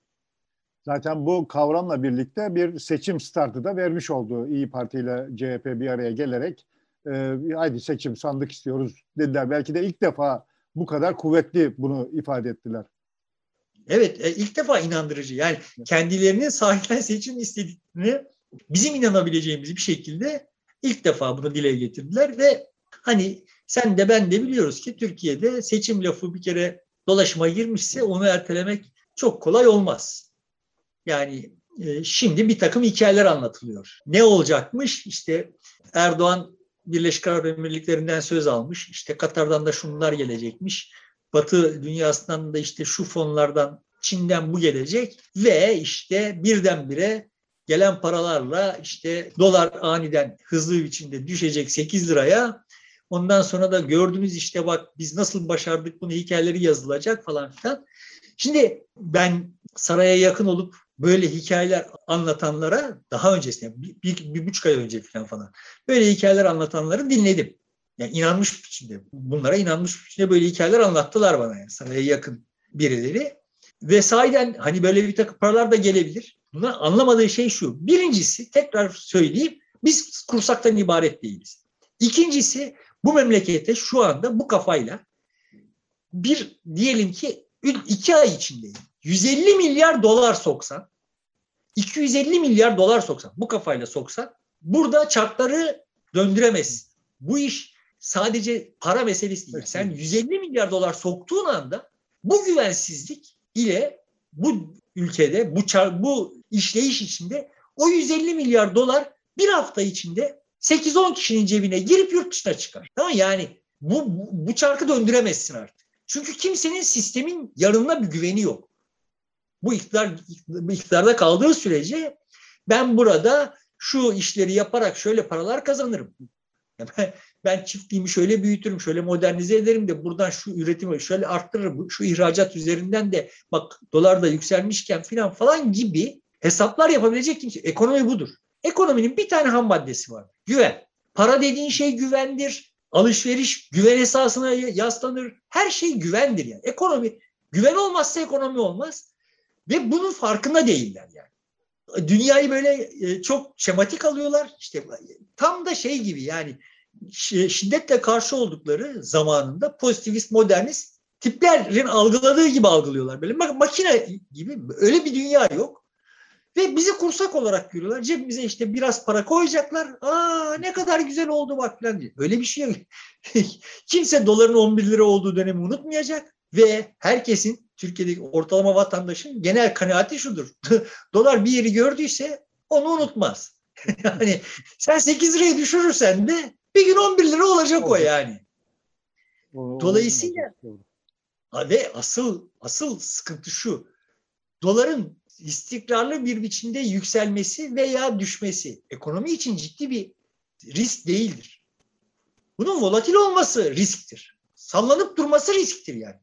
Zaten bu kavramla birlikte bir seçim startı da vermiş oldu İyi Parti ile CHP bir araya gelerek e, haydi seçim sandık istiyoruz dediler. Belki de ilk defa bu kadar kuvvetli bunu ifade ettiler. Evet e, ilk defa inandırıcı. Yani kendilerinin sahiden seçim istediklerini bizim inanabileceğimiz bir şekilde ilk defa bunu dile getirdiler ve hani sen de ben de biliyoruz ki Türkiye'de seçim lafı bir kere dolaşıma girmişse onu ertelemek çok kolay olmaz. Yani e, şimdi bir takım hikayeler anlatılıyor. Ne olacakmış? İşte Erdoğan Birleşik Arap Emirlikleri'nden söz almış. İşte Katar'dan da şunlar gelecekmiş. Batı dünyasından da işte şu fonlardan Çin'den bu gelecek ve işte birdenbire gelen paralarla işte dolar aniden hızlı bir biçimde düşecek 8 liraya. Ondan sonra da gördünüz işte bak biz nasıl başardık bunu hikayeleri yazılacak falan filan. Şimdi ben saraya yakın olup böyle hikayeler anlatanlara daha öncesinde bir, bir, bir buçuk ay önce falan falan böyle hikayeler anlatanları dinledim. Yani inanmış biçimde bunlara inanmış biçimde böyle hikayeler anlattılar bana yani saraya yakın birileri. Ve sahiden hani böyle bir takım paralar da gelebilir. Bunlar anlamadığı şey şu. Birincisi tekrar söyleyeyim biz kursaktan ibaret değiliz. İkincisi bu memlekette şu anda bu kafayla bir diyelim ki iki ay içinde 150 milyar dolar soksan 250 milyar dolar soksan bu kafayla soksan burada çarkları döndüremezsin. Bu iş sadece para meselesi değil. Sen 150 milyar dolar soktuğun anda bu güvensizlik ile bu ülkede bu çar, bu işleyiş içinde o 150 milyar dolar bir hafta içinde 8-10 kişinin cebine girip yurt dışına çıkar. Tamam yani bu, bu, bu çarkı döndüremezsin artık. Çünkü kimsenin sistemin yarınına bir güveni yok. Bu iktidar bu iktidarda kaldığı sürece ben burada şu işleri yaparak şöyle paralar kazanırım. Ben çiftliğimi şöyle büyütürüm, şöyle modernize ederim de buradan şu üretimi şöyle arttırırım, şu ihracat üzerinden de bak dolar da yükselmişken filan falan gibi hesaplar yapabilecek kimse. Ekonomi budur. Ekonominin bir tane ham maddesi var. Güven. Para dediğin şey güvendir. Alışveriş güven esasına yaslanır. Her şey güvendir yani. Ekonomi güven olmazsa ekonomi olmaz. Ve bunun farkında değiller yani. Dünyayı böyle e, çok şematik alıyorlar. İşte tam da şey gibi yani şiddetle karşı oldukları zamanında pozitivist, modernist tiplerin algıladığı gibi algılıyorlar. Böyle makine gibi öyle bir dünya yok. Ve bizi kursak olarak görüyorlar. Cebimize işte biraz para koyacaklar. Aa ne kadar güzel oldu bak falan diye. Öyle bir şey yok. Kimse doların 11 lira olduğu dönemi unutmayacak. Ve herkesin Türkiye'deki ortalama vatandaşın genel kanaati şudur. Dolar bir yeri gördüyse onu unutmaz. yani sen 8 liraya düşürürsen de bir gün 11 lira olacak o yani. Dolayısıyla ve asıl asıl sıkıntı şu. Doların istikrarlı bir biçimde yükselmesi veya düşmesi ekonomi için ciddi bir risk değildir. Bunun volatil olması risktir. Sallanıp durması risktir yani.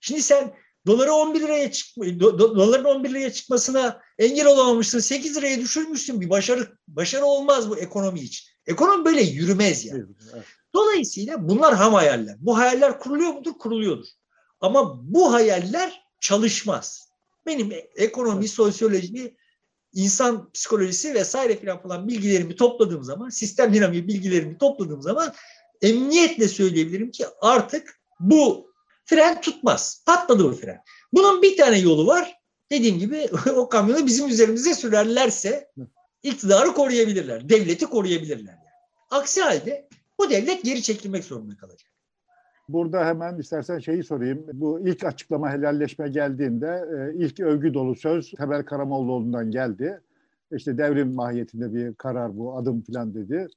Şimdi sen doları 11 liraya çık do, doların 11 liraya çıkmasına engel olamamışsın. 8 liraya düşürmüşsün. Bir başarı başarı olmaz bu ekonomi için. Ekonomi böyle yürümez yani. Dolayısıyla bunlar ham hayaller. Bu hayaller kuruluyor mudur? Kuruluyordur. Ama bu hayaller çalışmaz. Benim ekonomi, sosyoloji, insan psikolojisi vesaire filan falan bilgilerimi topladığım zaman, sistem dinamiği bilgilerimi topladığım zaman emniyetle söyleyebilirim ki artık bu fren tutmaz. Patladı bu fren. Bunun bir tane yolu var. Dediğim gibi o kamyonu bizim üzerimize sürerlerse iktidarı koruyabilirler. Devleti koruyabilirler. Aksi halde bu devlet geri çekilmek zorunda kalacak. Burada hemen istersen şeyi sorayım. Bu ilk açıklama helalleşme geldiğinde e, ilk övgü dolu söz Temel Karamollaoğlu'ndan geldi. İşte devrim mahiyetinde bir karar bu adım falan dedi.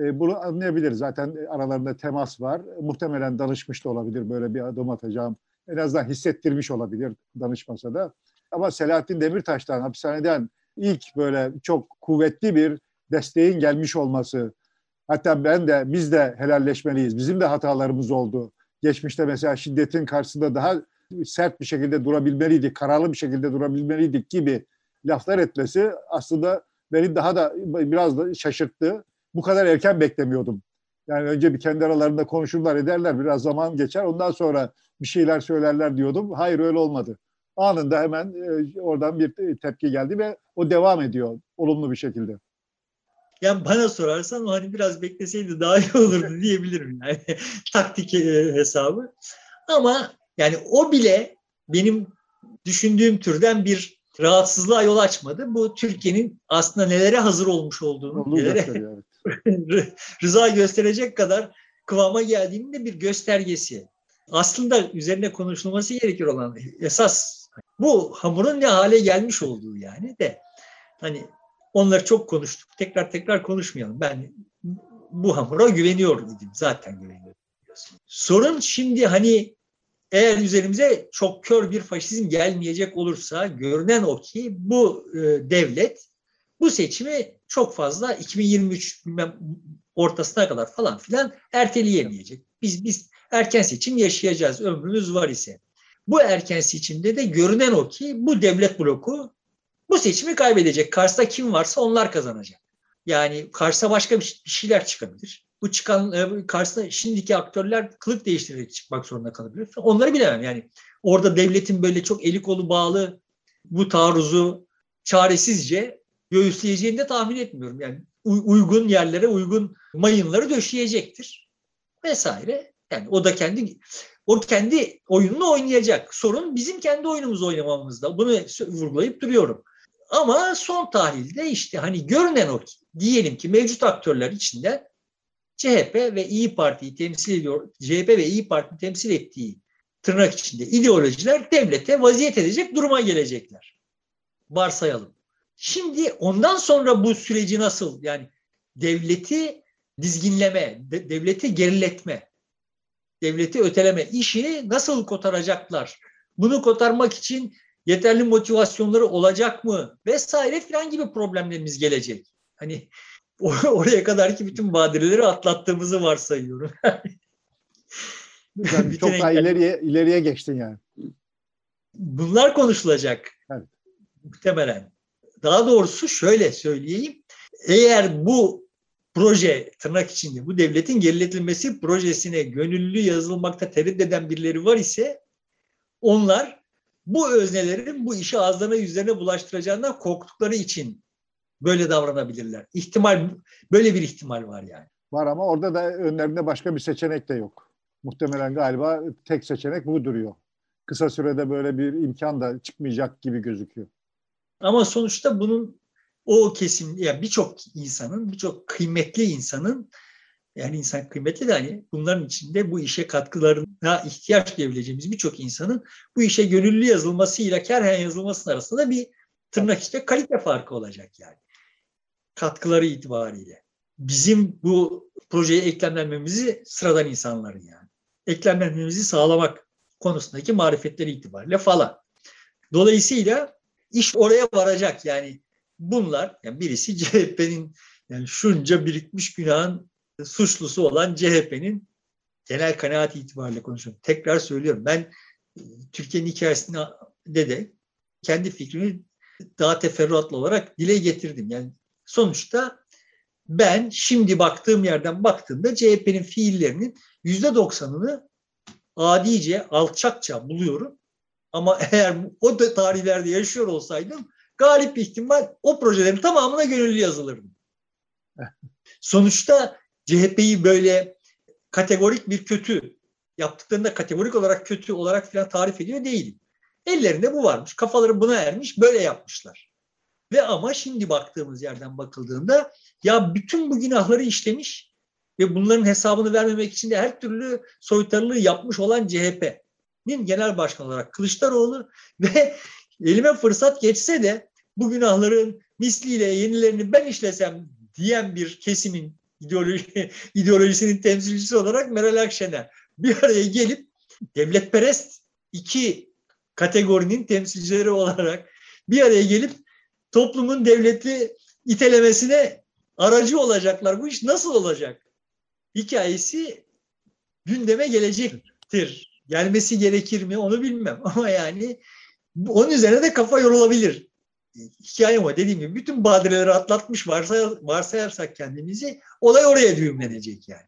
E, bunu anlayabiliriz. Zaten aralarında temas var. Muhtemelen danışmış da olabilir böyle bir adım atacağım. En azından hissettirmiş olabilir danışmasa da. Ama Selahattin Demirtaş'tan hapishaneden ilk böyle çok kuvvetli bir desteğin gelmiş olması. Hatta ben de biz de helalleşmeliyiz. Bizim de hatalarımız oldu. Geçmişte mesela şiddetin karşısında daha sert bir şekilde durabilmeliydik, kararlı bir şekilde durabilmeliydik gibi laflar etmesi aslında beni daha da biraz da şaşırttı. Bu kadar erken beklemiyordum. Yani önce bir kendi aralarında konuşurlar ederler biraz zaman geçer ondan sonra bir şeyler söylerler diyordum. Hayır öyle olmadı anında hemen e, oradan bir tepki geldi ve o devam ediyor olumlu bir şekilde. Yani bana sorarsan hani biraz bekleseydi daha iyi olurdu diyebilirim yani taktik e, hesabı. Ama yani o bile benim düşündüğüm türden bir rahatsızlığa yol açmadı. Bu Türkiye'nin aslında nelere hazır olmuş olduğunu, nelere rıza gösterecek kadar kıvama geldiğinin de bir göstergesi. Aslında üzerine konuşulması gerekir olan esas bu hamurun ne hale gelmiş olduğu yani de hani onları çok konuştuk. Tekrar tekrar konuşmayalım. Ben bu hamura güveniyor idim. Zaten güveniyorum. Sorun şimdi hani eğer üzerimize çok kör bir faşizm gelmeyecek olursa görünen o ki bu e, devlet bu seçimi çok fazla 2023 bilmem ortasına kadar falan filan erteleyemeyecek. Biz biz erken seçim yaşayacağız ömrümüz var ise. Bu erken seçimde de görünen o ki bu devlet bloku bu seçimi kaybedecek. Kars'ta kim varsa onlar kazanacak. Yani Kars'a başka bir şeyler çıkabilir. Bu çıkan e, Kars'ta şimdiki aktörler kılık değiştirerek çıkmak zorunda kalabilir. Onları bilemem. Yani orada devletin böyle çok eli kolu bağlı bu taarruzu çaresizce göğüsleyeceğini de tahmin etmiyorum. Yani uygun yerlere uygun mayınları döşeyecektir vesaire. Yani o da kendi o kendi oyununu oynayacak. Sorun bizim kendi oyunumuzu oynamamızda. Bunu vurgulayıp duruyorum. Ama son tahlilde işte hani görünen o ki diyelim ki mevcut aktörler içinde CHP ve İyi Parti'yi temsil ediyor. CHP ve İyi Parti temsil ettiği tırnak içinde ideolojiler devlete vaziyet edecek duruma gelecekler. Varsayalım. Şimdi ondan sonra bu süreci nasıl yani devleti dizginleme, de, devleti geriletme, devleti öteleme işini nasıl kotaracaklar? Bunu kotarmak için yeterli motivasyonları olacak mı? Vesaire filan gibi problemlerimiz gelecek. Hani oraya kadar ki bütün badireleri atlattığımızı varsayıyorum. yani çok daha ileriye, ileriye geçtin yani. Bunlar konuşulacak. Evet. Muhtemelen. Daha doğrusu şöyle söyleyeyim. Eğer bu proje tırnak içinde bu devletin geriletilmesi projesine gönüllü yazılmakta tereddüt eden birileri var ise onlar bu öznelerin bu işi ağızlarına yüzlerine bulaştıracağından korktukları için böyle davranabilirler. İhtimal böyle bir ihtimal var yani. Var ama orada da önlerinde başka bir seçenek de yok. Muhtemelen galiba tek seçenek bu duruyor. Kısa sürede böyle bir imkan da çıkmayacak gibi gözüküyor. Ama sonuçta bunun o kesim yani birçok insanın, birçok kıymetli insanın yani insan kıymetli de hani bunların içinde bu işe katkılarına ihtiyaç duyabileceğimiz birçok insanın bu işe gönüllü yazılmasıyla kerhen yazılmasının arasında bir tırnak işte kalite farkı olacak yani. Katkıları itibariyle. Bizim bu projeye eklemlenmemizi sıradan insanların yani. Eklemlenmemizi sağlamak konusundaki marifetleri itibariyle falan. Dolayısıyla iş oraya varacak yani bunlar yani birisi CHP'nin yani şunca birikmiş günahın suçlusu olan CHP'nin genel kanaat itibariyle konuşuyorum. Tekrar söylüyorum ben e, Türkiye'nin hikayesinde de kendi fikrimi daha teferruatlı olarak dile getirdim. Yani sonuçta ben şimdi baktığım yerden baktığımda CHP'nin fiillerinin yüzde doksanını adice, alçakça buluyorum. Ama eğer o tarihlerde yaşıyor olsaydım galip ihtimal o projelerin tamamına gönüllü yazılırdım. Sonuçta CHP'yi böyle kategorik bir kötü yaptıklarında kategorik olarak kötü olarak filan tarif ediyor değilim. Ellerinde bu varmış. Kafaları buna ermiş. Böyle yapmışlar. Ve ama şimdi baktığımız yerden bakıldığında ya bütün bu günahları işlemiş ve bunların hesabını vermemek için de her türlü soytarılığı yapmış olan CHP'nin genel başkan olarak Kılıçdaroğlu ve elime fırsat geçse de bu günahların misliyle yenilerini ben işlesem diyen bir kesimin ideoloji, ideolojisinin temsilcisi olarak Meral Akşener bir araya gelip devletperest iki kategorinin temsilcileri olarak bir araya gelip toplumun devleti itelemesine aracı olacaklar. Bu iş nasıl olacak? Hikayesi gündeme gelecektir. Gelmesi gerekir mi onu bilmem ama yani onun üzerine de kafa yorulabilir. Hikaye o dediğim gibi bütün badireleri atlatmış varsa, varsayarsak kendimizi olay oraya düğümlenecek yani.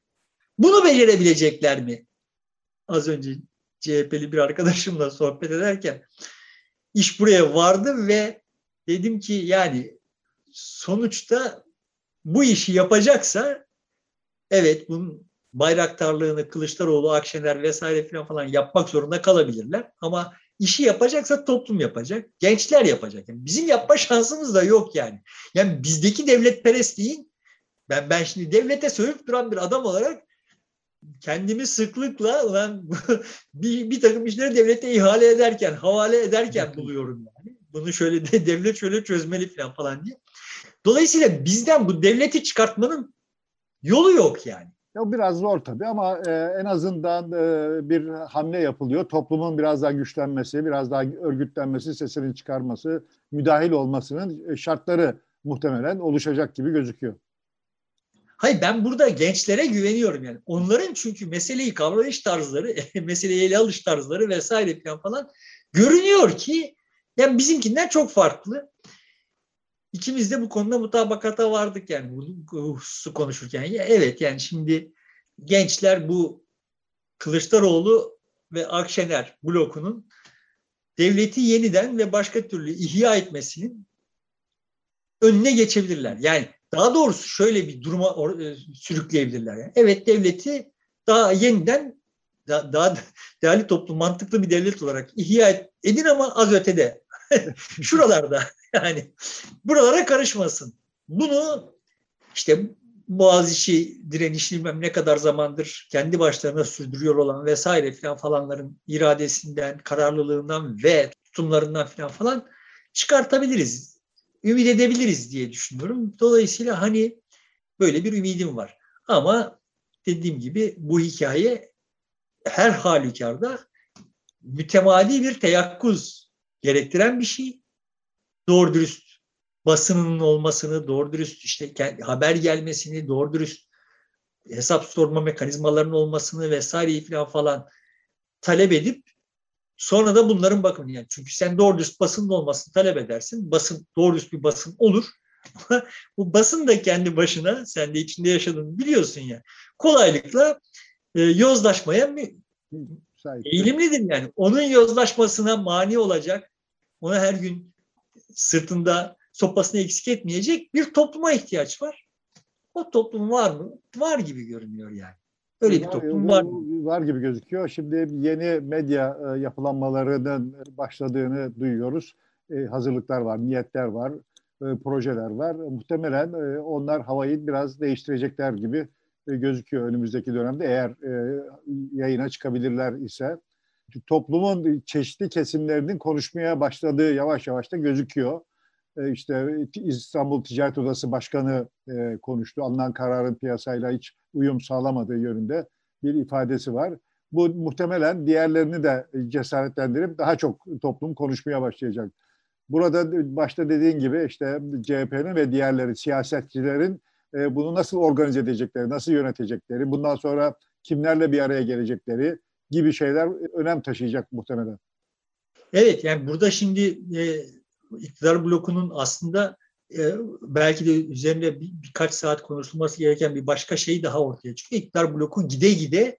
Bunu becerebilecekler mi? Az önce CHP'li bir arkadaşımla sohbet ederken iş buraya vardı ve dedim ki yani sonuçta bu işi yapacaksa evet bunun bayraktarlığını Kılıçdaroğlu, Akşener vesaire falan falan yapmak zorunda kalabilirler. Ama işi yapacaksa toplum yapacak, gençler yapacak. Yani bizim yapma şansımız da yok yani. Yani bizdeki devlet perestliğin ben ben şimdi devlete sövüp duran bir adam olarak kendimi sıklıkla ulan bir, bir takım işleri devlete ihale ederken, havale ederken buluyorum yani. Bunu şöyle de devlet şöyle çözmeli falan falan diye. Dolayısıyla bizden bu devleti çıkartmanın yolu yok yani. Ya biraz zor tabii ama e, en azından e, bir hamle yapılıyor. Toplumun biraz daha güçlenmesi, biraz daha örgütlenmesi, sesini çıkarması, müdahil olmasının şartları muhtemelen oluşacak gibi gözüküyor. Hayır ben burada gençlere güveniyorum yani. Onların çünkü meseleyi kavrayış tarzları, meseleyi ele alış tarzları vesaire falan falan görünüyor ki yani bizimkinden çok farklı. İkimiz de bu konuda mutabakata vardık yani bu hususu konuşurken. Ya evet yani şimdi gençler bu Kılıçdaroğlu ve Akşener blokunun devleti yeniden ve başka türlü ihya etmesinin önüne geçebilirler. Yani daha doğrusu şöyle bir duruma e, sürükleyebilirler. Yani. Evet devleti daha yeniden daha, daha değerli toplum, mantıklı bir devlet olarak ihya edin ama az ötede. Şuralarda yani buralara karışmasın. Bunu işte Boğaziçi direnişli bilmem ne kadar zamandır kendi başlarına sürdürüyor olan vesaire filan falanların iradesinden, kararlılığından ve tutumlarından filan falan çıkartabiliriz. Ümit edebiliriz diye düşünüyorum. Dolayısıyla hani böyle bir ümidim var. Ama dediğim gibi bu hikaye her halükarda mütemadi bir teyakkuz gerektiren bir şey. Doğru dürüst basının olmasını, doğru dürüst işte haber gelmesini, doğru dürüst hesap sorma mekanizmalarının olmasını vesaire falan falan talep edip sonra da bunların bakın yani çünkü sen doğru dürüst basının olmasını talep edersin. Basın doğru dürüst bir basın olur. Ama bu basın da kendi başına sen de içinde yaşadığını biliyorsun ya. Kolaylıkla e, yozlaşmaya mı eğilimlidir yani. Onun yozlaşmasına mani olacak, ona her gün sırtında sopasını eksik etmeyecek bir topluma ihtiyaç var. O toplum var mı? Var gibi görünüyor yani. Öyle bir toplum var? Var gibi gözüküyor. Şimdi yeni medya e, yapılanmalarının başladığını duyuyoruz. E, hazırlıklar var, niyetler var, e, projeler var. Muhtemelen onlar havayı biraz değiştirecekler gibi gözüküyor önümüzdeki dönemde eğer yayına çıkabilirler ise. Toplumun çeşitli kesimlerinin konuşmaya başladığı yavaş yavaş da gözüküyor. E, işte İstanbul Ticaret Odası Başkanı e, konuştu. Alınan kararın piyasayla hiç uyum sağlamadığı yönünde bir ifadesi var. Bu muhtemelen diğerlerini de cesaretlendirip daha çok toplum konuşmaya başlayacak. Burada başta dediğin gibi işte CHP'nin ve diğerleri siyasetçilerin e, bunu nasıl organize edecekleri, nasıl yönetecekleri, bundan sonra kimlerle bir araya gelecekleri gibi şeyler önem taşıyacak muhtemelen. Evet yani burada şimdi iktidar blokunun aslında e, belki de üzerinde bir, birkaç saat konuşulması gereken bir başka şey daha ortaya çıkıyor. İktidar bloku gide gide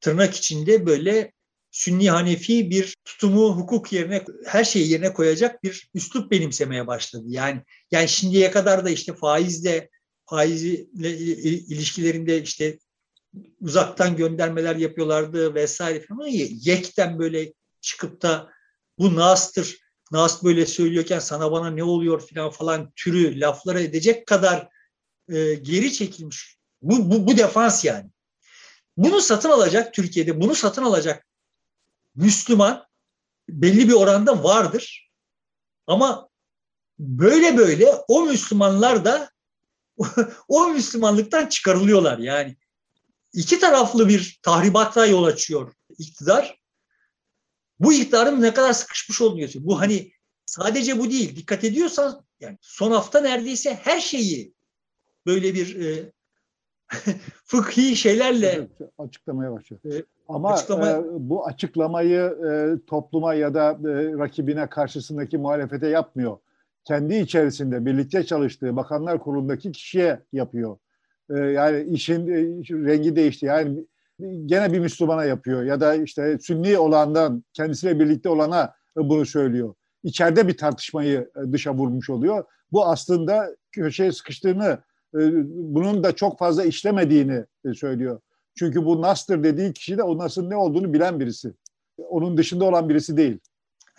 tırnak içinde böyle Sünni Hanefi bir tutumu hukuk yerine her şeyi yerine koyacak bir üslup benimsemeye başladı. Yani yani şimdiye kadar da işte faizle faizle ilişkilerinde işte uzaktan göndermeler yapıyorlardı vesaire falan. Yekten böyle çıkıp da bu nastır Nas böyle söylüyorken sana bana ne oluyor falan falan türü laflara edecek kadar e, geri çekilmiş. Bu, bu, bu defans yani. Bunu satın alacak Türkiye'de, bunu satın alacak Müslüman belli bir oranda vardır. Ama böyle böyle o Müslümanlar da o Müslümanlıktan çıkarılıyorlar yani. İki taraflı bir tahribata yol açıyor iktidar. Bu iktidarın ne kadar sıkışmış olduğunu gösteriyor. Bu hani sadece bu değil. Dikkat ediyorsan yani son hafta neredeyse her şeyi böyle bir e, fıkhi şeylerle açıklamaya başlıyor. E, Ama açıklama... e, bu açıklamayı e, topluma ya da e, rakibine karşısındaki muhalefete yapmıyor. Kendi içerisinde birlikte çalıştığı bakanlar kurulundaki kişiye yapıyor. E, yani işin e, rengi değişti. Yani gene bir Müslümana yapıyor ya da işte Sünni olandan kendisiyle birlikte olana bunu söylüyor. İçeride bir tartışmayı e, dışa vurmuş oluyor. Bu aslında köşeye sıkıştığını, e, bunun da çok fazla işlemediğini söylüyor. Çünkü bu Nas'tır dediği kişi de o Nas'ın ne olduğunu bilen birisi. Onun dışında olan birisi değil.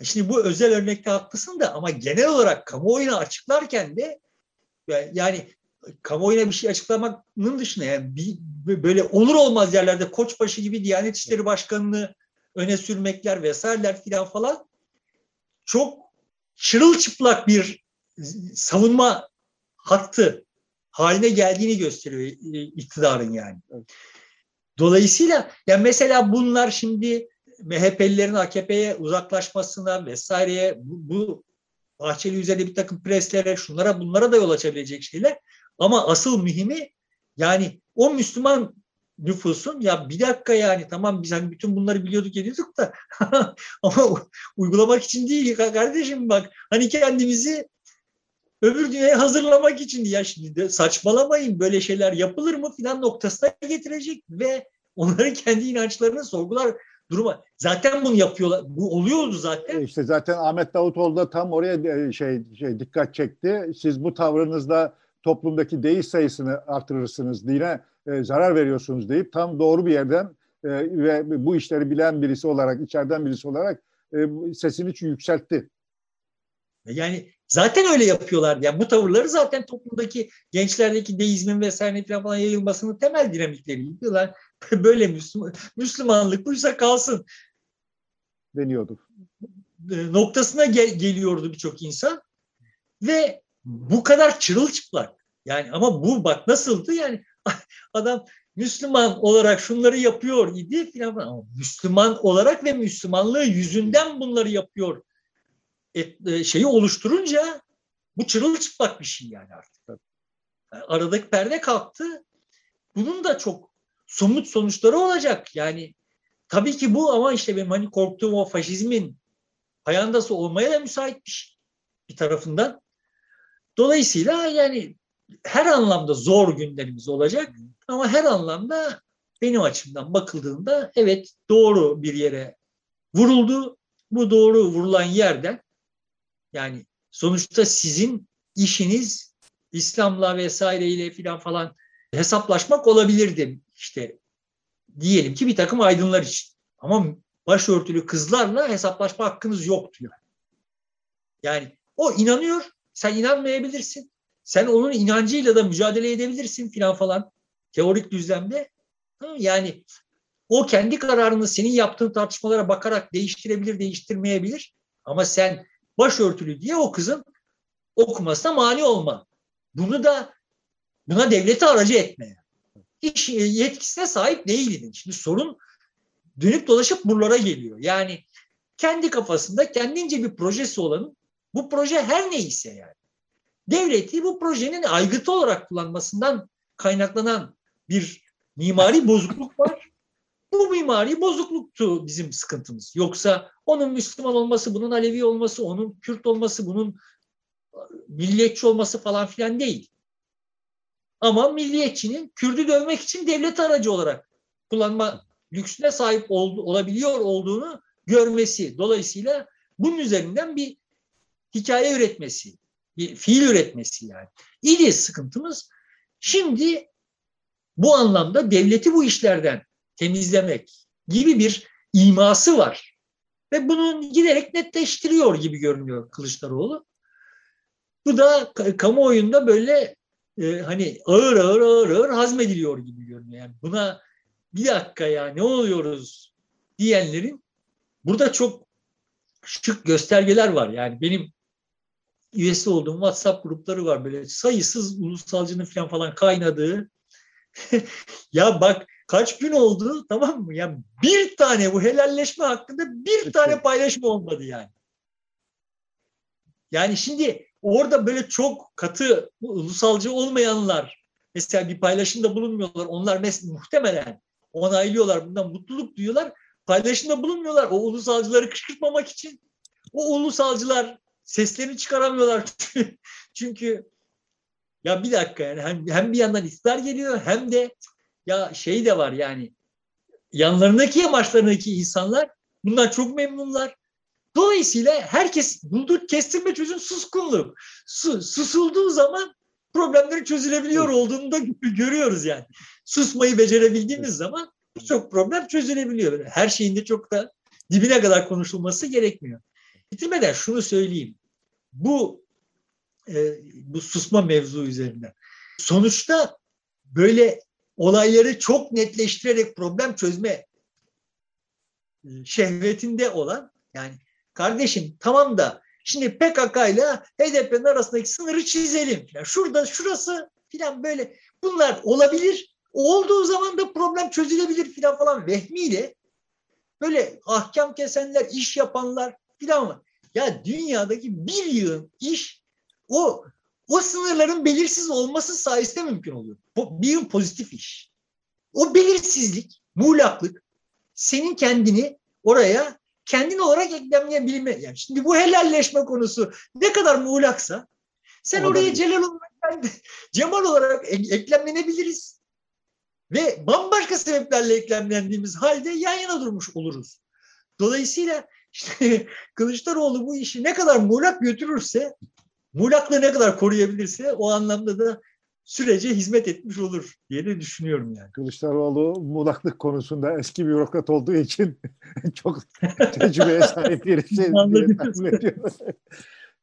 Şimdi bu özel örnekte haklısın da ama genel olarak kamuoyuna açıklarken de yani kamuoyuna bir şey açıklamanın dışında yani bir, böyle olur olmaz yerlerde Koçbaşı gibi Diyanet İşleri Başkanı'nı öne sürmekler vesaireler filan falan çok çırılçıplak bir savunma hattı haline geldiğini gösteriyor e, iktidarın yani. Dolayısıyla yani mesela bunlar şimdi MHP'lilerin AKP'ye uzaklaşmasına vesaireye bu, bu Bahçeli üzerinde bir takım preslere şunlara bunlara da yol açabilecek şeyler. Ama asıl mühimi yani o Müslüman nüfusun ya bir dakika yani tamam biz hani bütün bunları biliyorduk ediyorduk da ama uygulamak için değil kardeşim bak hani kendimizi öbür dünyaya hazırlamak için ya şimdi de saçmalamayın böyle şeyler yapılır mı filan noktasına getirecek ve onların kendi inançlarını sorgular duruma. Zaten bunu yapıyorlar. Bu oluyordu zaten. E işte zaten Ahmet Davutoğlu da tam oraya e, şey şey dikkat çekti. Siz bu tavrınızla toplumdaki değiş sayısını artırırsınız, dine e, zarar veriyorsunuz deyip tam doğru bir yerden e, ve bu işleri bilen birisi olarak, içeriden birisi olarak e, sesini yükseltti. Yani zaten öyle yapıyorlar. Yani bu tavırları zaten toplumdaki gençlerdeki deizmin vesaire falan yayılmasının temel dinamikleri diyorlar. Böyle Müslüman, Müslümanlık buysa kalsın. Deniyordu. E, noktasına gel, geliyordu birçok insan. Ve bu kadar çırılçıplak. Yani ama bu bak nasıldı yani adam Müslüman olarak şunları yapıyor idi filan ama Müslüman olarak ve Müslümanlığı yüzünden bunları yapıyor et, e, şeyi oluşturunca bu çırılçıplak bir şey yani artık. Yani aradaki perde kalktı. Bunun da çok somut sonuçları olacak. Yani tabii ki bu ama işte benim hani korktuğum o faşizmin payandası olmaya da müsait bir şey bir tarafından. Dolayısıyla yani her anlamda zor günlerimiz olacak ama her anlamda benim açımdan bakıldığında evet doğru bir yere vuruldu. Bu doğru vurulan yerden yani sonuçta sizin işiniz İslam'la vesaireyle filan falan hesaplaşmak olabilirdi işte diyelim ki bir takım aydınlar için. Ama başörtülü kızlarla hesaplaşma hakkınız yoktu yani. Yani o inanıyor, sen inanmayabilirsin. Sen onun inancıyla da mücadele edebilirsin filan falan. Teorik düzlemde. Yani o kendi kararını senin yaptığın tartışmalara bakarak değiştirebilir, değiştirmeyebilir. Ama sen başörtülü diye o kızın okumasına mani olma. Bunu da buna devleti aracı etmeye. Hiç yetkisine sahip değildin. Şimdi sorun dönüp dolaşıp buralara geliyor. Yani kendi kafasında kendince bir projesi olanın bu proje her neyse yani devleti bu projenin aygıtı olarak kullanmasından kaynaklanan bir mimari bozukluk var. Bu mimari bozukluktu bizim sıkıntımız. Yoksa onun Müslüman olması, bunun Alevi olması, onun Kürt olması, bunun milliyetçi olması falan filan değil. Ama milliyetçinin Kürt'ü dövmek için devlet aracı olarak kullanma lüksüne sahip ol, olabiliyor olduğunu görmesi. Dolayısıyla bunun üzerinden bir hikaye üretmesi bir fiil üretmesi yani. İdi sıkıntımız. Şimdi bu anlamda devleti bu işlerden temizlemek gibi bir iması var. Ve bunun giderek netleştiriyor gibi görünüyor Kılıçdaroğlu. Bu da kamuoyunda böyle e, hani ağır ağır ağır ağır hazmediliyor gibi görünüyor. Yani buna bir dakika ya ne oluyoruz diyenlerin burada çok şık göstergeler var. Yani benim üyesi olduğum WhatsApp grupları var böyle sayısız ulusalcının falan falan kaynadığı. ya bak kaç gün oldu tamam mı? Ya bir tane bu helalleşme hakkında bir tane paylaşım olmadı yani. Yani şimdi orada böyle çok katı ulusalcı olmayanlar mesela bir paylaşımda bulunmuyorlar. Onlar muhtemelen onaylıyorlar bundan mutluluk duyuyorlar. Paylaşımda bulunmuyorlar o ulusalcıları kışkırtmamak için. O ulusalcılar seslerini çıkaramıyorlar. Çünkü ya bir dakika yani hem, hem bir yandan iktidar geliyor hem de ya şey de var yani yanlarındaki yamaçlarındaki insanlar bundan çok memnunlar. Dolayısıyla herkes bulduğu kestirme çözüm suskunluğu. Su, susulduğu zaman problemlerin çözülebiliyor olduğunu da görüyoruz yani. Susmayı becerebildiğimiz zaman birçok problem çözülebiliyor. Her şeyin de çok da dibine kadar konuşulması gerekmiyor. Bitirmeden şunu söyleyeyim. Bu e, bu susma mevzu üzerinden. Sonuçta böyle olayları çok netleştirerek problem çözme e, şehvetinde olan yani kardeşim tamam da şimdi PKK ile HDP'nin arasındaki sınırı çizelim. Yani şurada şurası filan böyle bunlar olabilir. Olduğu zaman da problem çözülebilir filan falan vehmiyle böyle ahkam kesenler, iş yapanlar filan var. Ya dünyadaki bir yığın iş o o sınırların belirsiz olması sayesinde mümkün oluyor. Bu bir pozitif iş. O belirsizlik, muğlaklık senin kendini oraya kendin olarak eklemleyebilme. Yani şimdi bu helalleşme konusu ne kadar muğlaksa sen oraya Celal olarak, Cemal olarak eklemlenebiliriz. Ve bambaşka sebeplerle eklemlendiğimiz halde yan yana durmuş oluruz. Dolayısıyla işte Kılıçdaroğlu bu işi ne kadar muğlak götürürse, muğlaklığı ne kadar koruyabilirse o anlamda da sürece hizmet etmiş olur diye de düşünüyorum yani. Kılıçdaroğlu muğlaklık konusunda eski bürokrat olduğu için çok tecrübeye sahip birisi diye tahmin ediyorum.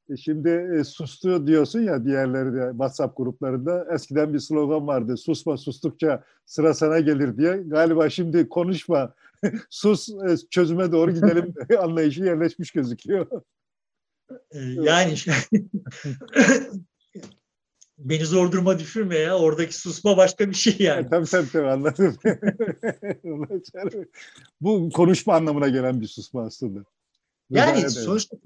E Şimdi e, sustu diyorsun ya diğerleri de WhatsApp gruplarında eskiden bir slogan vardı. Susma sustukça sıra sana gelir diye. Galiba şimdi konuşma sus e, çözüme doğru gidelim anlayışı yerleşmiş gözüküyor. Ee, Yani beni zor duruma düşürme ya. Oradaki susma başka bir şey yani. tabii tabii tabii anladım. Bu konuşma anlamına gelen bir susma aslında. Yani Müdahale de- sonuçta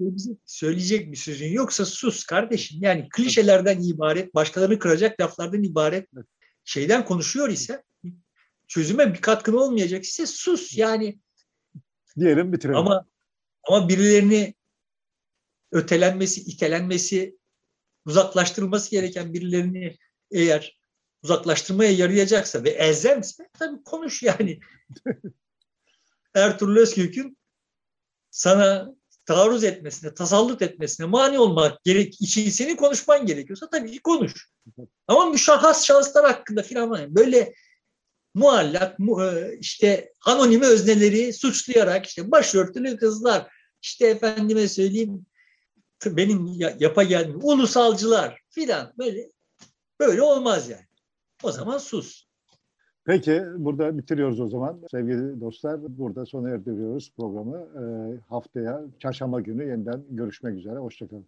söyleyecek bir sözün yoksa sus kardeşim. Yani klişelerden ibaret, başkalarını kıracak laflardan ibaret şeyden konuşuyor ise çözüme bir katkın olmayacak ise sus. Yani diyelim bitirelim. ama ama birilerini ötelenmesi, itelenmesi, uzaklaştırılması gereken birilerini eğer uzaklaştırmaya yarayacaksa ve elzemse tabii konuş yani. Ertuğrul Özkök'ün sana taarruz etmesine, tasallut etmesine mani olmak gerek için senin konuşman gerekiyorsa tabii ki konuş. Ama müşahhas şahıslar hakkında filan böyle muallak, mu, e, işte anonime özneleri suçlayarak işte başörtülü kızlar, işte efendime söyleyeyim benim ya- yapa geldiğim ulusalcılar filan böyle böyle olmaz yani. O zaman sus. Peki burada bitiriyoruz o zaman. Sevgili dostlar burada sona erdiriyoruz programı. Ee, haftaya çarşamba günü yeniden görüşmek üzere. Hoşçakalın.